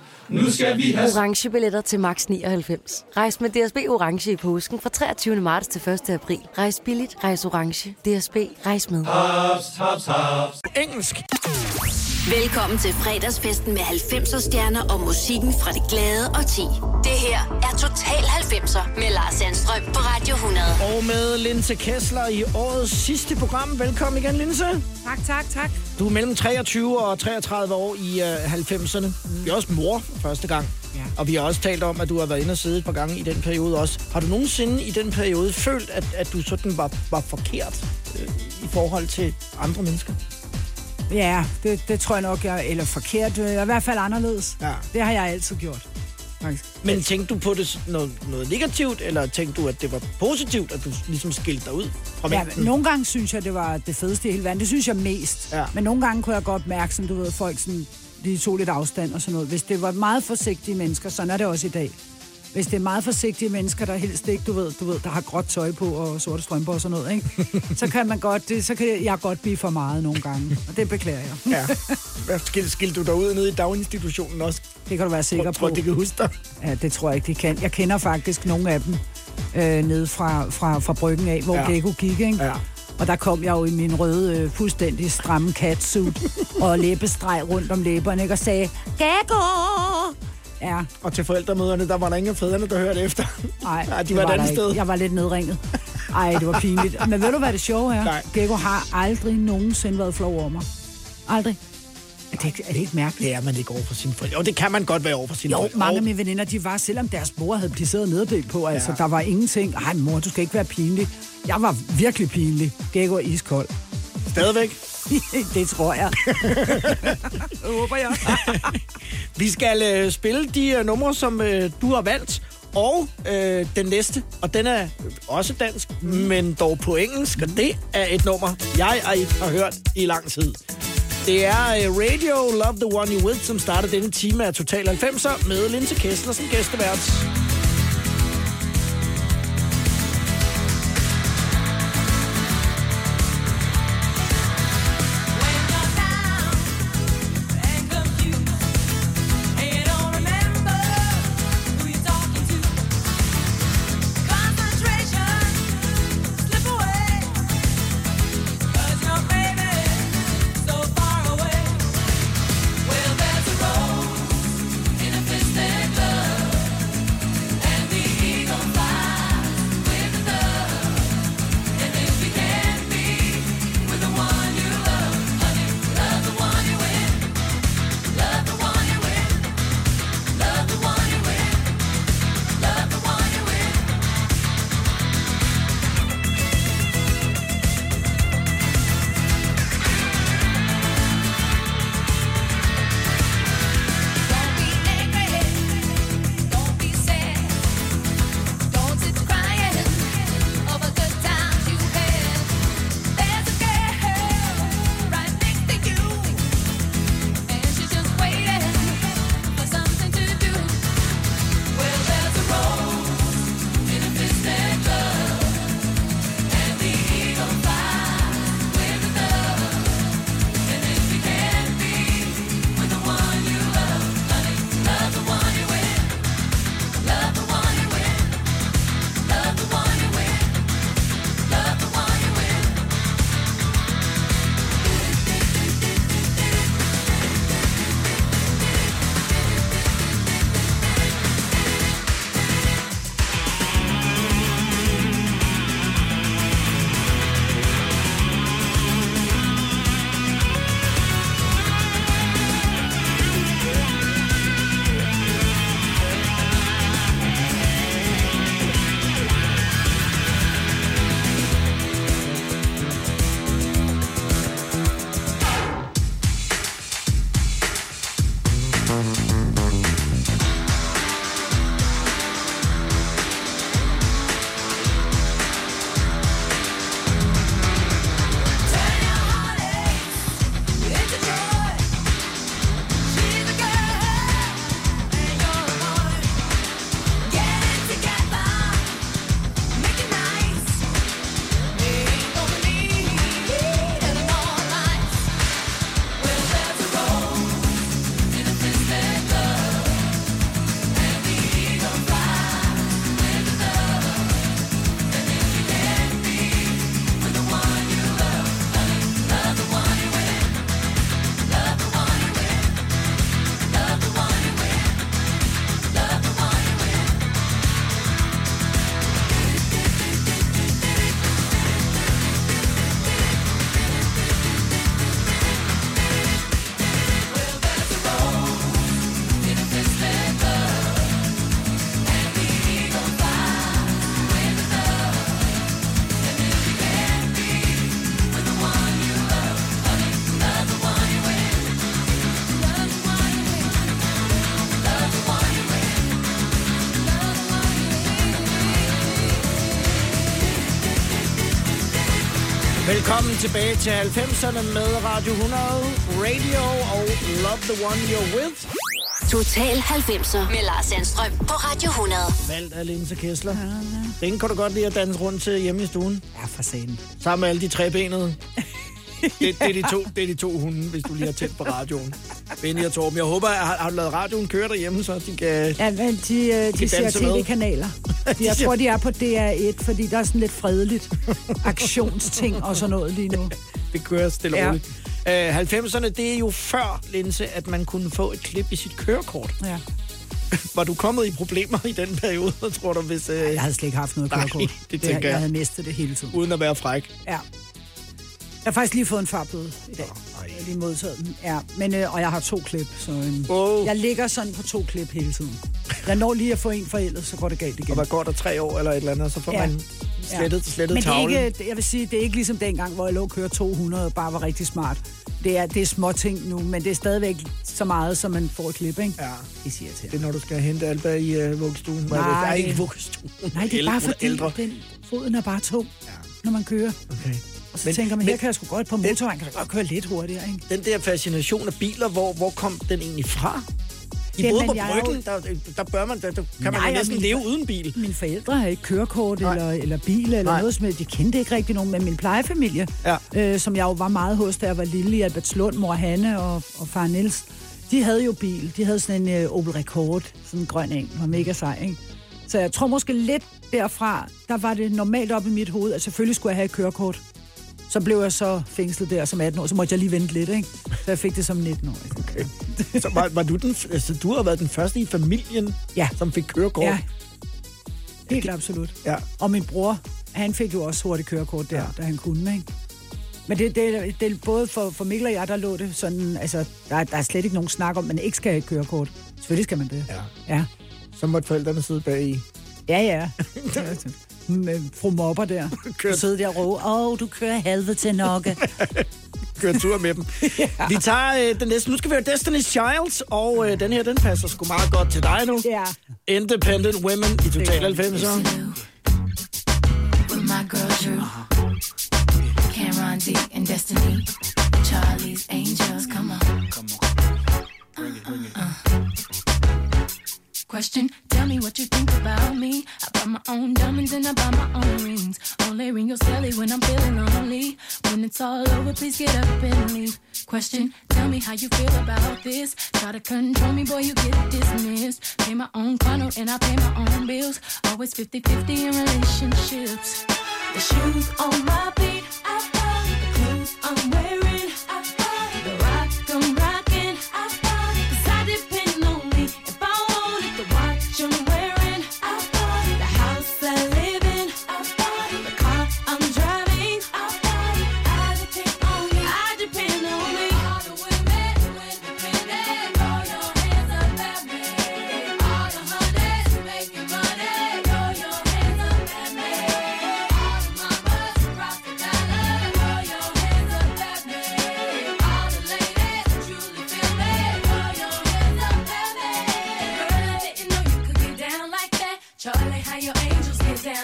Nu skal vi have... Orange billetter til max 99. Rejs med DSB Orange i påsken fra 23. marts til 1. april. Rejs billigt, rejs orange. DSB, rejs med. Haps, haps, haps. Engelsk. Velkommen til fredagsfesten med 90'er stjerner og musikken fra det glade og ti. Det her er Total 90'er med Lars Sandstrøm på Radio 100. Og med Linse Kessler i årets sidste program. Velkommen igen, Linse. Tak, tak, tak. Du er mellem 23 og 33 år i øh, 90'erne. Du er også mor for første gang. Ja. Og vi har også talt om, at du har været inde og sidde et par gange i den periode også. Har du nogensinde i den periode følt, at, at du sådan var, var forkert øh, i forhold til andre mennesker? Ja, det, det tror jeg nok, jeg eller forkert. øh, I hvert fald anderledes. Ja. Det har jeg altid gjort. Faktisk. Men tænkte du på det som noget, noget negativt, eller tænkte du, at det var positivt, at du ligesom skilte dig ud fra Ja, mængden? nogle gange synes jeg, det var det fedeste i hele verden. Det synes jeg mest. Ja. Men nogle gange kunne jeg godt mærke, sådan, du ved, folk sådan, de tog lidt afstand og sådan noget. Hvis det var meget forsigtige mennesker, sådan er det også i dag. Hvis det er meget forsigtige mennesker, der helst ikke, du ved, du ved, der har gråt tøj på og sorte strømper og sådan noget, ikke? så kan man godt, det, så kan jeg godt blive for meget nogle gange. Og det beklager jeg. Ja. Hvad skilte, skilte du dig ud nede i daginstitutionen også? Det kan du være sikker Tror, på. tror, de kan huske dig? Ja, det tror jeg ikke, de kan. Jeg kender faktisk nogle af dem øh, nede fra, fra, fra bryggen af, hvor Ja. Gecko gik, ikke? Ja. Og der kom jeg jo i min røde, øh, fuldstændig stramme catsuit og læbestreg rundt om læberne, ikke? Og sagde, Gecko! Ja, Og til forældremøderne, der var der ingen af fædrene, der hørte efter. nej, Nej, de det var et andet sted. Jeg var lidt nedringet. Ej, det var pinligt. Men ved du, hvad det sjove er? Nej. Gecko har aldrig nogensinde været flov over mig. Aldrig. Er det, ikke, er det ikke mærkeligt? Det er man ikke over for sine forældre. Jo, det kan man godt være over for sine Jo, forældre. mange af mine veninder, de var, selvom deres mor havde placeret nederdel på, altså, Ja. der var ingenting. Ej, mor, du skal ikke være pinlig. Jeg var virkelig pinlig. Gecko er iskold. Stadigvæk. det tror jeg. det håber jeg. Vi skal øh, spille de øh, numre, som øh, du har valgt, og øh, den næste, og den er også dansk, men dog på engelsk, og det er et nummer, jeg og ikke har hørt i lang tid. Det er øh, Radio Love the One You With, som starter denne time af Total 90'er med Linse Kessler som gæstevært. Tilbage til 90'erne med Radio 100, Radio og Love the One You're With. Total 90'er med Lars Sandstrøm på Radio 100. Valgt af Linse Kessler. Den kan du godt lide at danse rundt til hjemme i stuen. Ja, for satan. Sammen med alle de tre benede. Det, det, er de to, det er de to hunde, hvis du lige har tændt på radioen. Benny og Torben. Jeg håber, at har, har du lavet radioen køre derhjemme, så de kan... Ja, men de, øh, de kan ser tv-kanaler. Jeg tror, de er på DR1, fordi der er sådan lidt fredeligt aktionsting og sådan noget lige nu. Det kører stille og Ja. roligt. Øh, 90'erne, det er jo før, Linse, at man kunne få et klip i sit kørekort. Ja. Var du kommet i problemer i den periode, tror du, hvis... Øh... Jeg havde slet ikke haft noget Nej, kørekort. det tænker jeg. jeg. Havde mistet det hele tiden. Uden at være fræk. Ja. Jeg har faktisk lige fået en farbøde i dag. Jeg lige modtaget den. Ja, men, øh, og jeg har to klip, så øhm, oh. jeg ligger sådan på to klip hele tiden. Jeg når lige at få en forældet, så går det galt igen. Og hvad går der tre år eller et eller andet, så får Ja. man slettet, slettet Men det er tavlen. ikke, jeg vil sige, det er ikke ligesom dengang, hvor jeg lå og køre 200 og bare var rigtig smart. Det er, det er små ting nu, men det er stadigvæk så meget, som man får et klip, ikke? Ja. Det siger til Det er, når du skal hente Alba i uh, vuggestuen. Nej. Nej, ikke vuggestuen. Nej, det er bare fordi, Ældre. den, foden er bare tung, ja. når man kører. Okay. Og så Men- tænker man, men- her kan jeg sgu godt på motorvejen, kan jeg godt køre lidt hurtigere, ikke? Den der fascination af biler, hvor, hvor kom den egentlig fra? I både på er jo- bryggen, der, der, bør man, der, der kan man Nej, jo og næsten min- leve uden bil. Mine forældre har ikke kørekort eller, eller bil eller Nej. noget som. De kendte ikke rigtig nogen, men min plejefamilie, ja. øh, som jeg jo var meget hos, da jeg var lille i Albertslund, mor Hanne og, og far Niels, de havde jo bil. De havde sådan en uh, Opel Rekord, sådan en grøn en, var mega sej, ikke? Så jeg tror måske lidt derfra, der var det normalt op i mit hoved, at selvfølgelig skulle jeg have et kørekort. Så blev jeg så fængslet der som 18 år, så måtte jeg lige vente lidt, ikke? Så jeg fik det som 19 år. Okay. Så var, var du den, altså, du har været den første i familien, ja. som fik kørekort? Ja. Helt absolut. Ja. Og min bror, han fik jo også hurtigt kørekort der, ja. da han kunne, ikke? Men det, det, det er både for, for Mikkel og jeg, der lå det sådan, altså, der, der er slet ikke nogen snak om, at man ikke skal have et kørekort. Selvfølgelig skal man det. Ja. Ja. Så måtte forældrene sidde bag i. Ja, ja. Med fru Mopper der. Kørt. Sidde der og råbe, åh, du kører halve til nokke. Køre tur med dem. ja. Vi tager øh, den næste. Nu skal vi høre Destiny's Child, og øh, den her, den passer sgu meget godt til dig nu. Ja. Independent Women i Total 90'er. with my girl Drew, Cameron D and Destiny, Charlie's Angels. Come on, come on, Question: Tell me what you think about me. I buy my own diamonds and I buy my own rings. Only ring your celly when I'm feeling lonely. When it's all over, please get up and leave. Question: Tell me how you feel about this. Try to control me, boy, you get dismissed. Pay my own condo and I pay my own bills. Always 50-50 in relationships. The shoes on my feet, I buy. The clothes I'm wearing,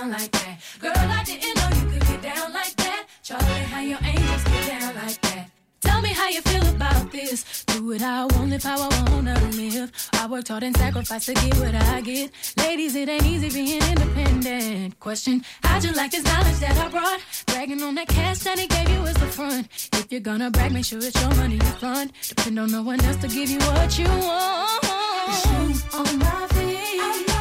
down like that. Girl, I didn't know you could get down like that. Charlie, how your angels get down like that. Tell me how you feel about this. Do it I want, live how I wanna live. I worked hard and sacrificed to get what I get. Ladies, it ain't easy being independent. Question, how'd you like this knowledge that I brought? Bragging on that cash that he gave you as the front. If you're gonna brag, make sure it's your money you fund. Depend on no one else to give you what you want. Shoes on my feet.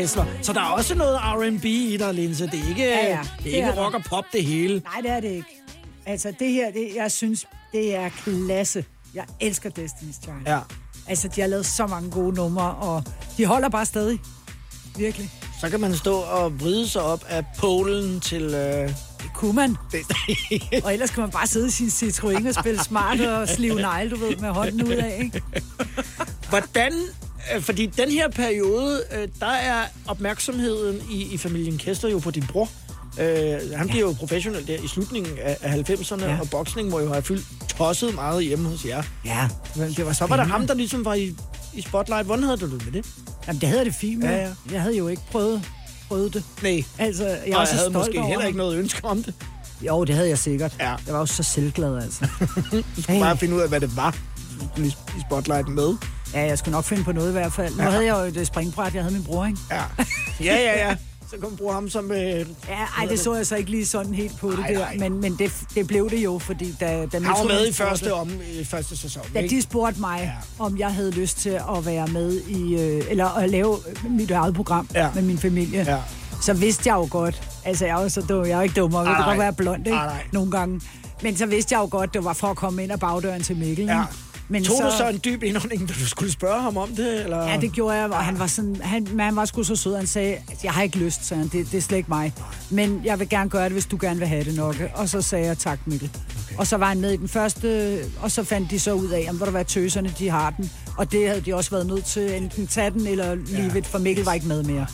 Kessler. Så der er også noget R&B i dig, Linse. Det er ikke, Ja, ja. det er Det ikke er der. rock og pop, det hele. Nej, det er det ikke. Altså, det her, det, jeg synes, det er klasse. Jeg elsker Destiny's Child. Ja. Altså, de har lavet så mange gode numre, og de holder bare stadig. Virkelig. Så kan man stå og vride sig op af polen til... Øh... Det kunne man. og ellers kan man bare sidde i sin Citroën og spille smart og slive negle, du ved, med hånden ud af, ikke? Hvordan... øh, Fordi den her periode, øh, der er opmærksomheden i, i familien Kester jo på din bror. Øh, han bliver jo professionel der i slutningen af, af 90'erne, Ja. og boksning må jo have fyldt tosset meget hjemme hos jer. Ja, men det var Så var der ham, der ligesom var i, i spotlight. Hvordan havde du det med det? Jamen, det havde det fint med. Ja, ja. Jeg havde jo ikke prøvet, prøvet det. Nej. Altså, jeg og jeg havde stolt måske heller ikke noget ønske om det. Jo, det havde jeg sikkert. Ja. Jeg var jo så selvglad, altså. Du skulle bare finde ud af, hvad det var, i spotlight med. Ja, jeg skulle nok finde på noget i hvert fald. Nu Ja. havde jeg jo et øh, springbræt, jeg havde min bror, ikke? Ja. Ja, ja, ja. Så kan man bruge ham som... Øh, Ja, ej, det så jeg så ikke lige sådan helt på det Ej, der. nej. Men, men det, det blev det jo, fordi da, da Han var med i første, om, i første sæson. Da ikke? de spurgte mig, ja. om jeg havde lyst til at være med i, øh, eller at lave mit eget program Ja. med min familie, Ja. så vidste jeg jo godt, altså jeg er jo så dum, jeg er jo ikke dum, og jeg Ej, kan godt være blond, ikke? Ej, nej. Nogle gange. Men så vidste jeg jo godt, det var for at komme ind ad bagdøren til Mikkel. Ja. Men Tog så... du så en dyb indånding, da du skulle spørge ham om det? Eller? Ja, det gjorde jeg, og han var sådan, han, han var sgu så sød, han sagde, at jeg har ikke lyst, sagde han, det, det er slet ikke mig. Men jeg vil gerne gøre det, hvis du gerne vil have det nok. Og så sagde jeg, tak Mikkel. Okay. Og så var han med i den første, og så fandt de så ud af, om hvor der var tøserne, de har den. Og det havde de også været nødt til, enten tage den eller leave it, for Mikkel var ikke med mere.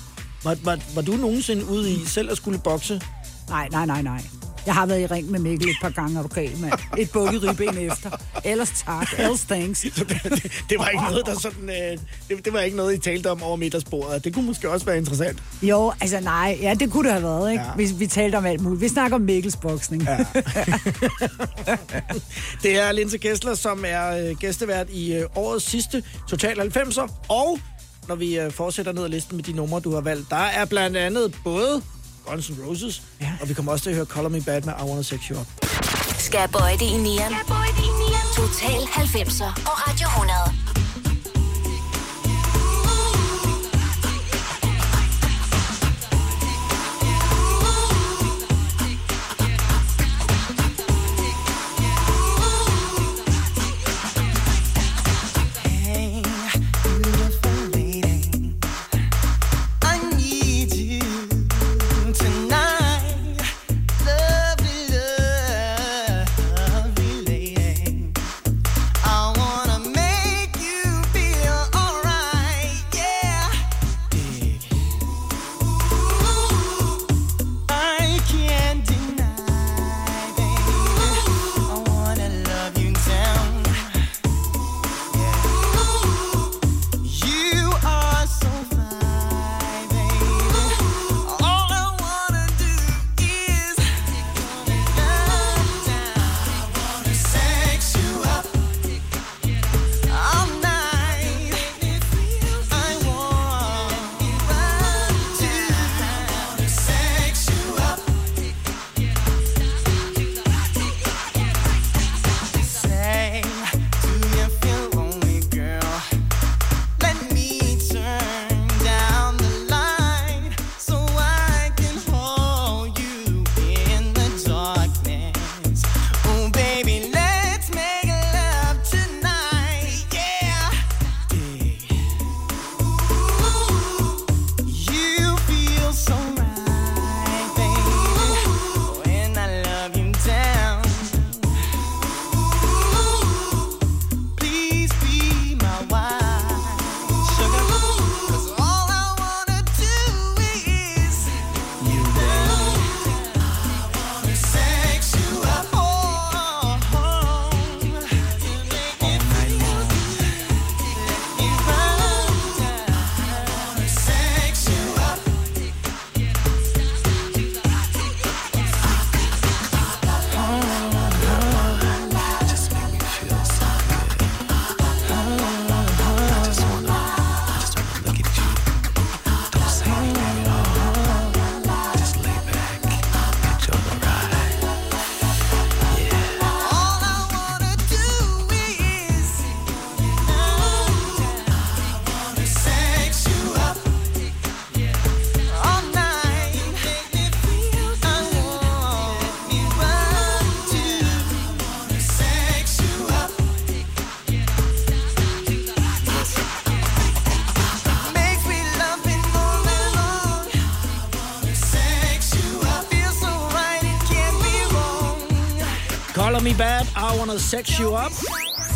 Var, var, var du nogensinde ude i selv at skulle bokse? Nej, nej, nej, nej. Jeg har været i ring med Mikkel et par gange, er du gal, mand. Et bukket ribben efter. Ellers tak. Ellers thanks. Det var ikke noget, der sådan... Øh, det, det, var ikke noget, I talte om over middagsbordet. Det kunne måske også være interessant. Jo, altså nej, ja, det kunne det have været, ikke? Ja. Vi, vi talte om alt muligt. Vi snakker om Mikkels boksning. Ja. Det er Linse Kessler, som er øh, gæstevært i øh, årets sidste Total 90'er. Og når vi øh, fortsætter ned ad listen med de numre, du har valgt, der er blandt andet både Guns N' Roses, ja. og vi kommer også til at høre Color Me Bad med I Wanna Sex You Up. Skal bøje det i nieren? Total 90'er og Radio 100. Bad, I Wanna Sex You Up.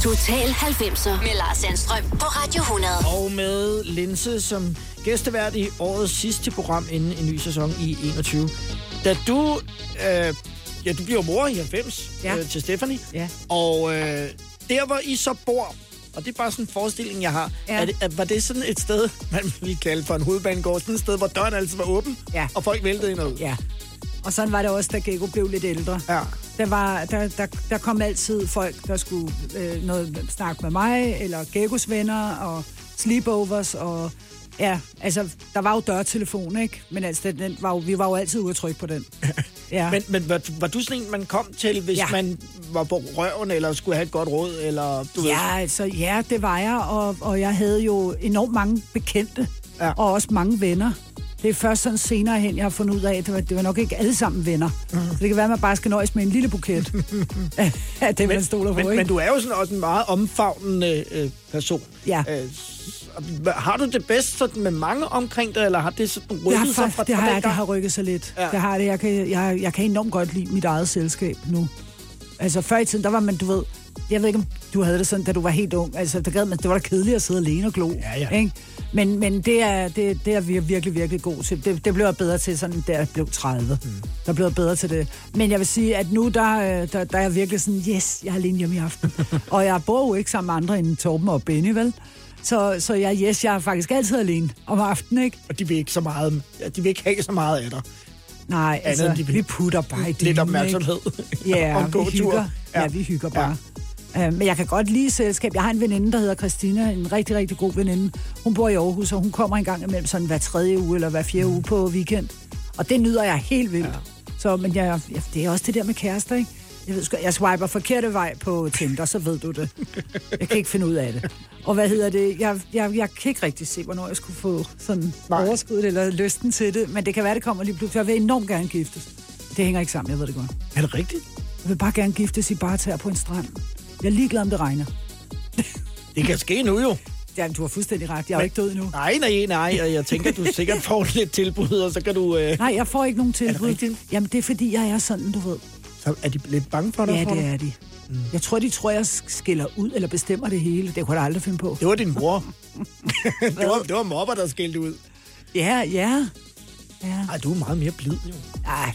Total 90'er med Lars Sandstrøm på Radio 100. Og med Linse som gæstevært i årets sidste program inden en ny sæson i 21. Da du... Øh, ja, du bliver mor i 90 Ja. øh, til Stephanie. Ja. Og øh, der, hvor I så bor, og det er bare sådan en forestilling, jeg har. Ja. Er det, er, var det sådan et sted, man ville kalde for en hovedbanegård, sådan et sted, hvor døren altid var åben, Ja. og folk væltede ind og ud? Ja. Og sådan var det også, da Gecko blev lidt ældre. Ja. Der, var, der, der, der kom altid folk, der skulle øh, noget snakke med mig, eller Geckos venner, og sleepovers, og ja, altså, der var jo dørtelefon, ikke? Men altså, den, var jo, vi var jo altid ude at trykke på den. Ja. Men, men var, var du sådan en, man kom til, hvis ja. Man var på røven, eller skulle have et godt råd, eller du ved... Ja, altså, ja, det var jeg, og, og jeg havde jo enormt mange bekendte, ja. og også mange venner. Det er først sådan senere hen, jeg har fundet ud af, at det var, det var nok ikke alle sammen venner. Mm. Så det kan være, at man bare skal nøjes med en lille buket. af det, man stoler på, men, ikke? men du er jo sådan også en meget omfavnende øh, person. Ja. Øh, har du det bedst sådan med mange omkring dig, eller har det sådan rykket Det har, sig fra det, har, fra jeg, det har rykket sig lidt. Ja. Det har det. Jeg kan, jeg, jeg kan enormt godt lide mit eget selskab nu. Altså før i tiden, der var man, du ved... Jeg ved ikke, om du havde det sådan, da du var helt ung. Altså, der gad man, det var da kedeligt at sidde alene og glo. Ja, ja. Ikke? Men, men det, er, det, det er vi virkelig, virkelig god til. Det, det blev jeg bedre til, sådan, da jeg blev 30. Mm. Der blev jeg bedre til det. Men jeg vil sige, at nu der, øh, der, der er jeg virkelig sådan, yes, jeg er alene hjemme i aften. og jeg bor jo ikke sammen med andre end Torben og Benny, vel? Så, så jeg, yes, jeg er faktisk altid alene om aftenen, ikke? Og de vil ikke så meget, de vil ikke have så meget af dig. Nej, altså, de vil- vi putter bare i Lidt dynen, opmærksomhed. Ja, en vi hygger. Ja. Ja. ja, vi hygger bare. Ja. Uh, men jeg kan godt lide selskab. Jeg har en veninde, der hedder Christina, en rigtig, rigtig god veninde. Hun bor i Aarhus, og hun kommer en gang imellem sådan hver tredje uge eller hver fjerde uge på weekend. Og det nyder jeg helt vildt. Ja. Så, men jeg, jeg, det er også det der med kærester, ikke? Jeg, ved, jeg swiper forkerte vej på Tinder, så ved du det. Jeg kan ikke finde ud af det. Og hvad hedder det? Jeg, jeg, jeg kan ikke rigtig se, hvornår jeg skulle få sådan overskud eller lysten til det. Men det kan være, det kommer lige pludselig. Jeg vil enormt gerne giftes. Det hænger ikke sammen, jeg ved det godt. Er det rigtigt? Jeg vil bare gerne giftes i barter på en strand. Jeg er ligeglad, om det regner. Det kan ske nu jo. Ja, du har fuldstændig ret. Jeg er jo Men- ikke død endnu. Nej, nej, nej. Og jeg tænker, du sikkert får lidt tilbud, og så kan du... Øh... Nej, jeg får ikke nogen Er det tilbud. Jamen, det er fordi, jeg er sådan, du ved. Så er de lidt bange for dig? Ja, tror det du? er de. Mm. Jeg tror, de tror, jeg skiller ud eller bestemmer det hele. Det kunne jeg aldrig finde på. Det var din mor. det, var, det var mobber, der skældte ud. Ja, ja. ja. Ej, du er meget mere blid, jo. Nej,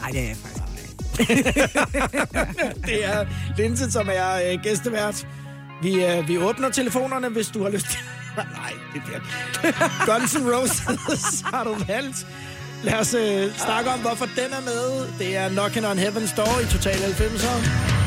nej det er jeg faktisk. det er Linse, som er øh, gæstevært. Vi, øh, vi åbner telefonerne, hvis du har lyst til... Nej, det bliver... Guns N' Roses har du valgt. Lad os øh, snakke om, hvorfor den er med. Det er Knockin' on Heaven's Door i Total 90'er.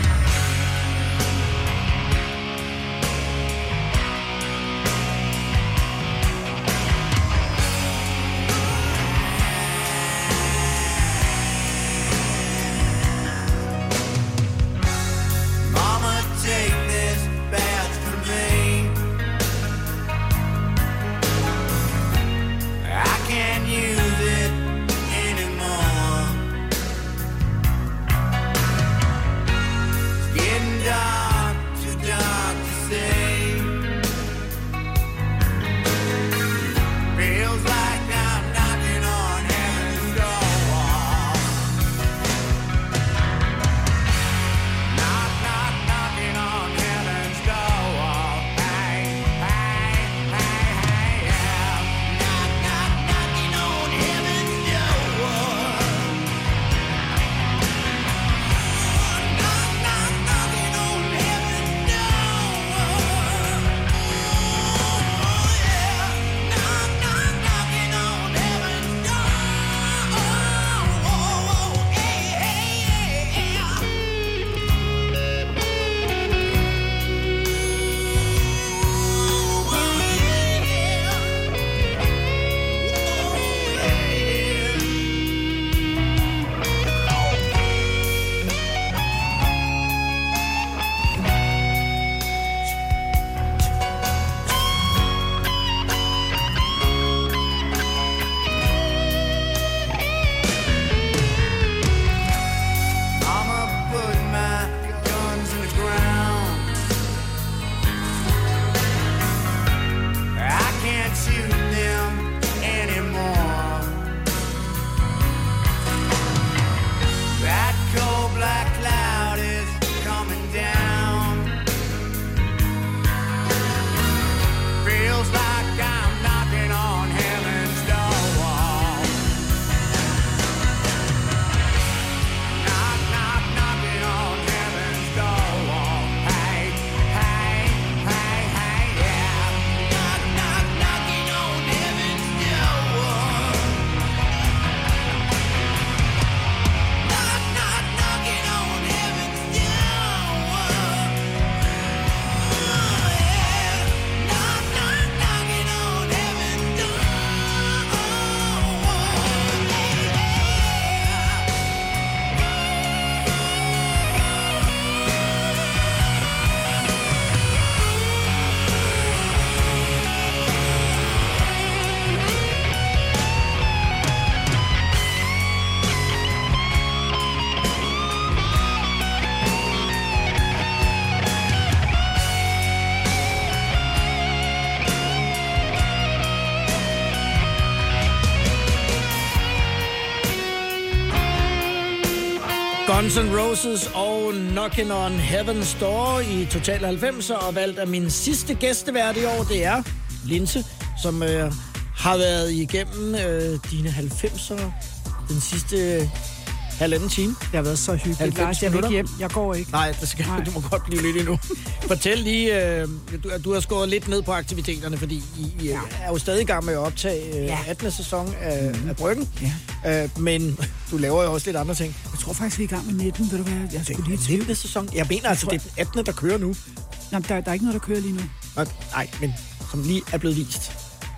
Guns N' Roses og Knockin' on Heaven's Door i Total 90'er, og valgt af min sidste gæstevært i år, det er Linse, som øh, har været igennem øh, dine 90'er den sidste halvanden time. Det har været så hyggeligt, Lars. Jeg vil ikke hjem. Jeg går ikke. Nej, det skal, Nej. du må godt blive lidt endnu. Fortæl lige, øh, du, du har skåret lidt ned på aktiviteterne, fordi I, I ja. er jo stadig i gang med at optage øh, Ja. 18. sæson af, Mhm. af Bryggen. Ja. Øh, men du laver jo også lidt andre ting. Tror faktisk, vi er i gang med 19, ved du hvad? Jeg skulle lige til. 19. sæson? Jeg mener altså, det er den 18. der kører nu. Nå, der, der er ikke noget, der kører lige nu. Nå, Nej, men som lige er blevet vist.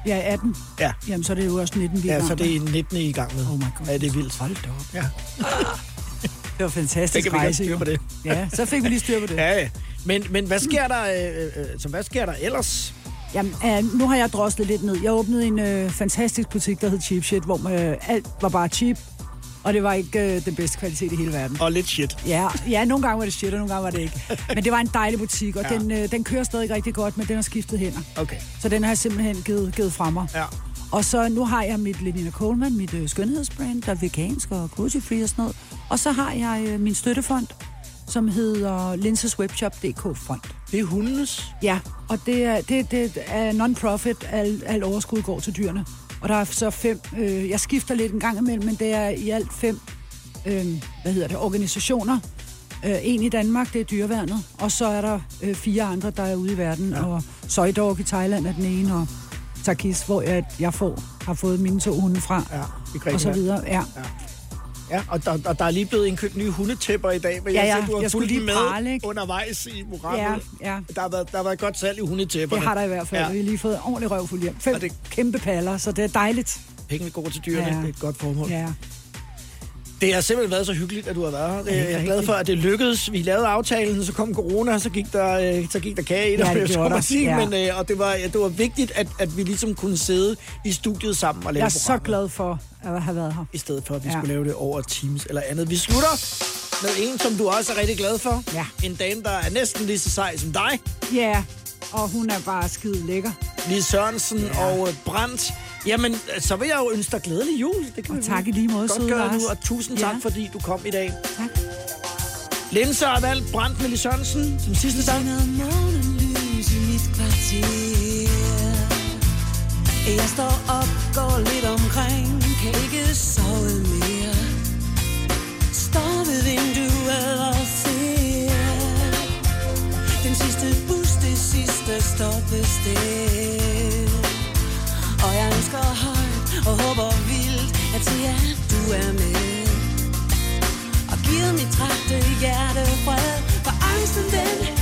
Jeg er 18. Ja. Jamen, så er det jo også 19, vi er i Ja, gang så det med. er 19. I gang med. Oh my god. Ja, det er vildt. Hold da op. Ja. Det var fantastisk Det kan vi godt rejse, styre på det. Ja, så fik vi lige styr på det. Ja, ja. Men, men hvad sker der, øh, øh, så hvad sker der ellers? Jamen, øh, nu har jeg droslet lidt ned. Jeg åbnede en øh, fantastisk butik, der hed Cheap Shit, hvor øh, alt var bare cheap. Og det var ikke øh, den bedste kvalitet i hele verden. Og lidt shit. Ja, ja, nogle gange var det shit, og nogle gange var det ikke. Men det var en dejlig butik, og Ja. den, øh, den kører stadig rigtig godt, men den har skiftet hænder. Okay. Så den har jeg simpelthen givet, givet fra mig. Ja. Og så nu har jeg mit Lenina Coleman, mit øh, skønhedsbrand, der er vegansk og cruelty-free og sådan noget. Og så har jeg øh, min støttefond, som hedder Linseswebshop.dk Fond. Det er hundenes? Ja, og det er, det, det er non-profit, al, al overskud går til dyrene. Og der er så fem, øh, jeg skifter lidt en gang imellem, men det er i alt fem, øh, hvad hedder det, organisationer. Øh, en i Danmark, det er dyreværnet, og så er der øh, fire andre, der er ude i verden, ja. og Soy Dog i Thailand er den ene, og Takis, hvor jeg, jeg får, har fået mine to hunde fra, ja, i og så videre. Ja. Ja, og der, og der er lige blevet indkøbt nye hundetæpper i dag, men Ja, jeg, ja, ser, du har jeg fulgt lige med prale, ikke? undervejs i programmet. Ja, ja. Der, har været, der har været godt salg i hundetæpperne. Det har der i hvert fald. Ja. Ja. Vi har lige fået ordentligt røvfuld hjem. Fem det... kæmpe paller, så det er dejligt. Pengene går til dyrene, Ja. det er et godt formål. Ja. Det har simpelthen været så hyggeligt, at du har været her. er Jeg er glad for, at det lykkedes. Vi lavede aftalen, så kom corona, så gik der, øh, så gik der kage i det, Ja, det sige. Ja. Men, øh, og det var, det var vigtigt, at, at vi ligesom kunne sidde i studiet sammen og lave Jeg er så glad for at have været her. I stedet for, at vi Ja. skulle lave det over Teams eller andet. Vi slutter med en, som du også er rigtig glad for. Ja. En dame, der er næsten lige så sej som dig. Ja, og hun er bare skide lækker. Lise Sørensen ja. og øh, Brandt. Jamen, øh, så vil jeg jo ønske dig glædelig jul. Det kan Og vi tak i lige måde, godt søde gøre nu, og tusind Ja. tak, fordi du kom i dag. Tak. Linse har valgt Brandt med Lise Sørensen som sidste sang. morgenlys i mit kvarter Jeg står op, går lidt omkring stoppe stoppested Og jeg ønsker højt og håber vildt At se, at du er med. Og giver mit trætte hjerte fred For angsten den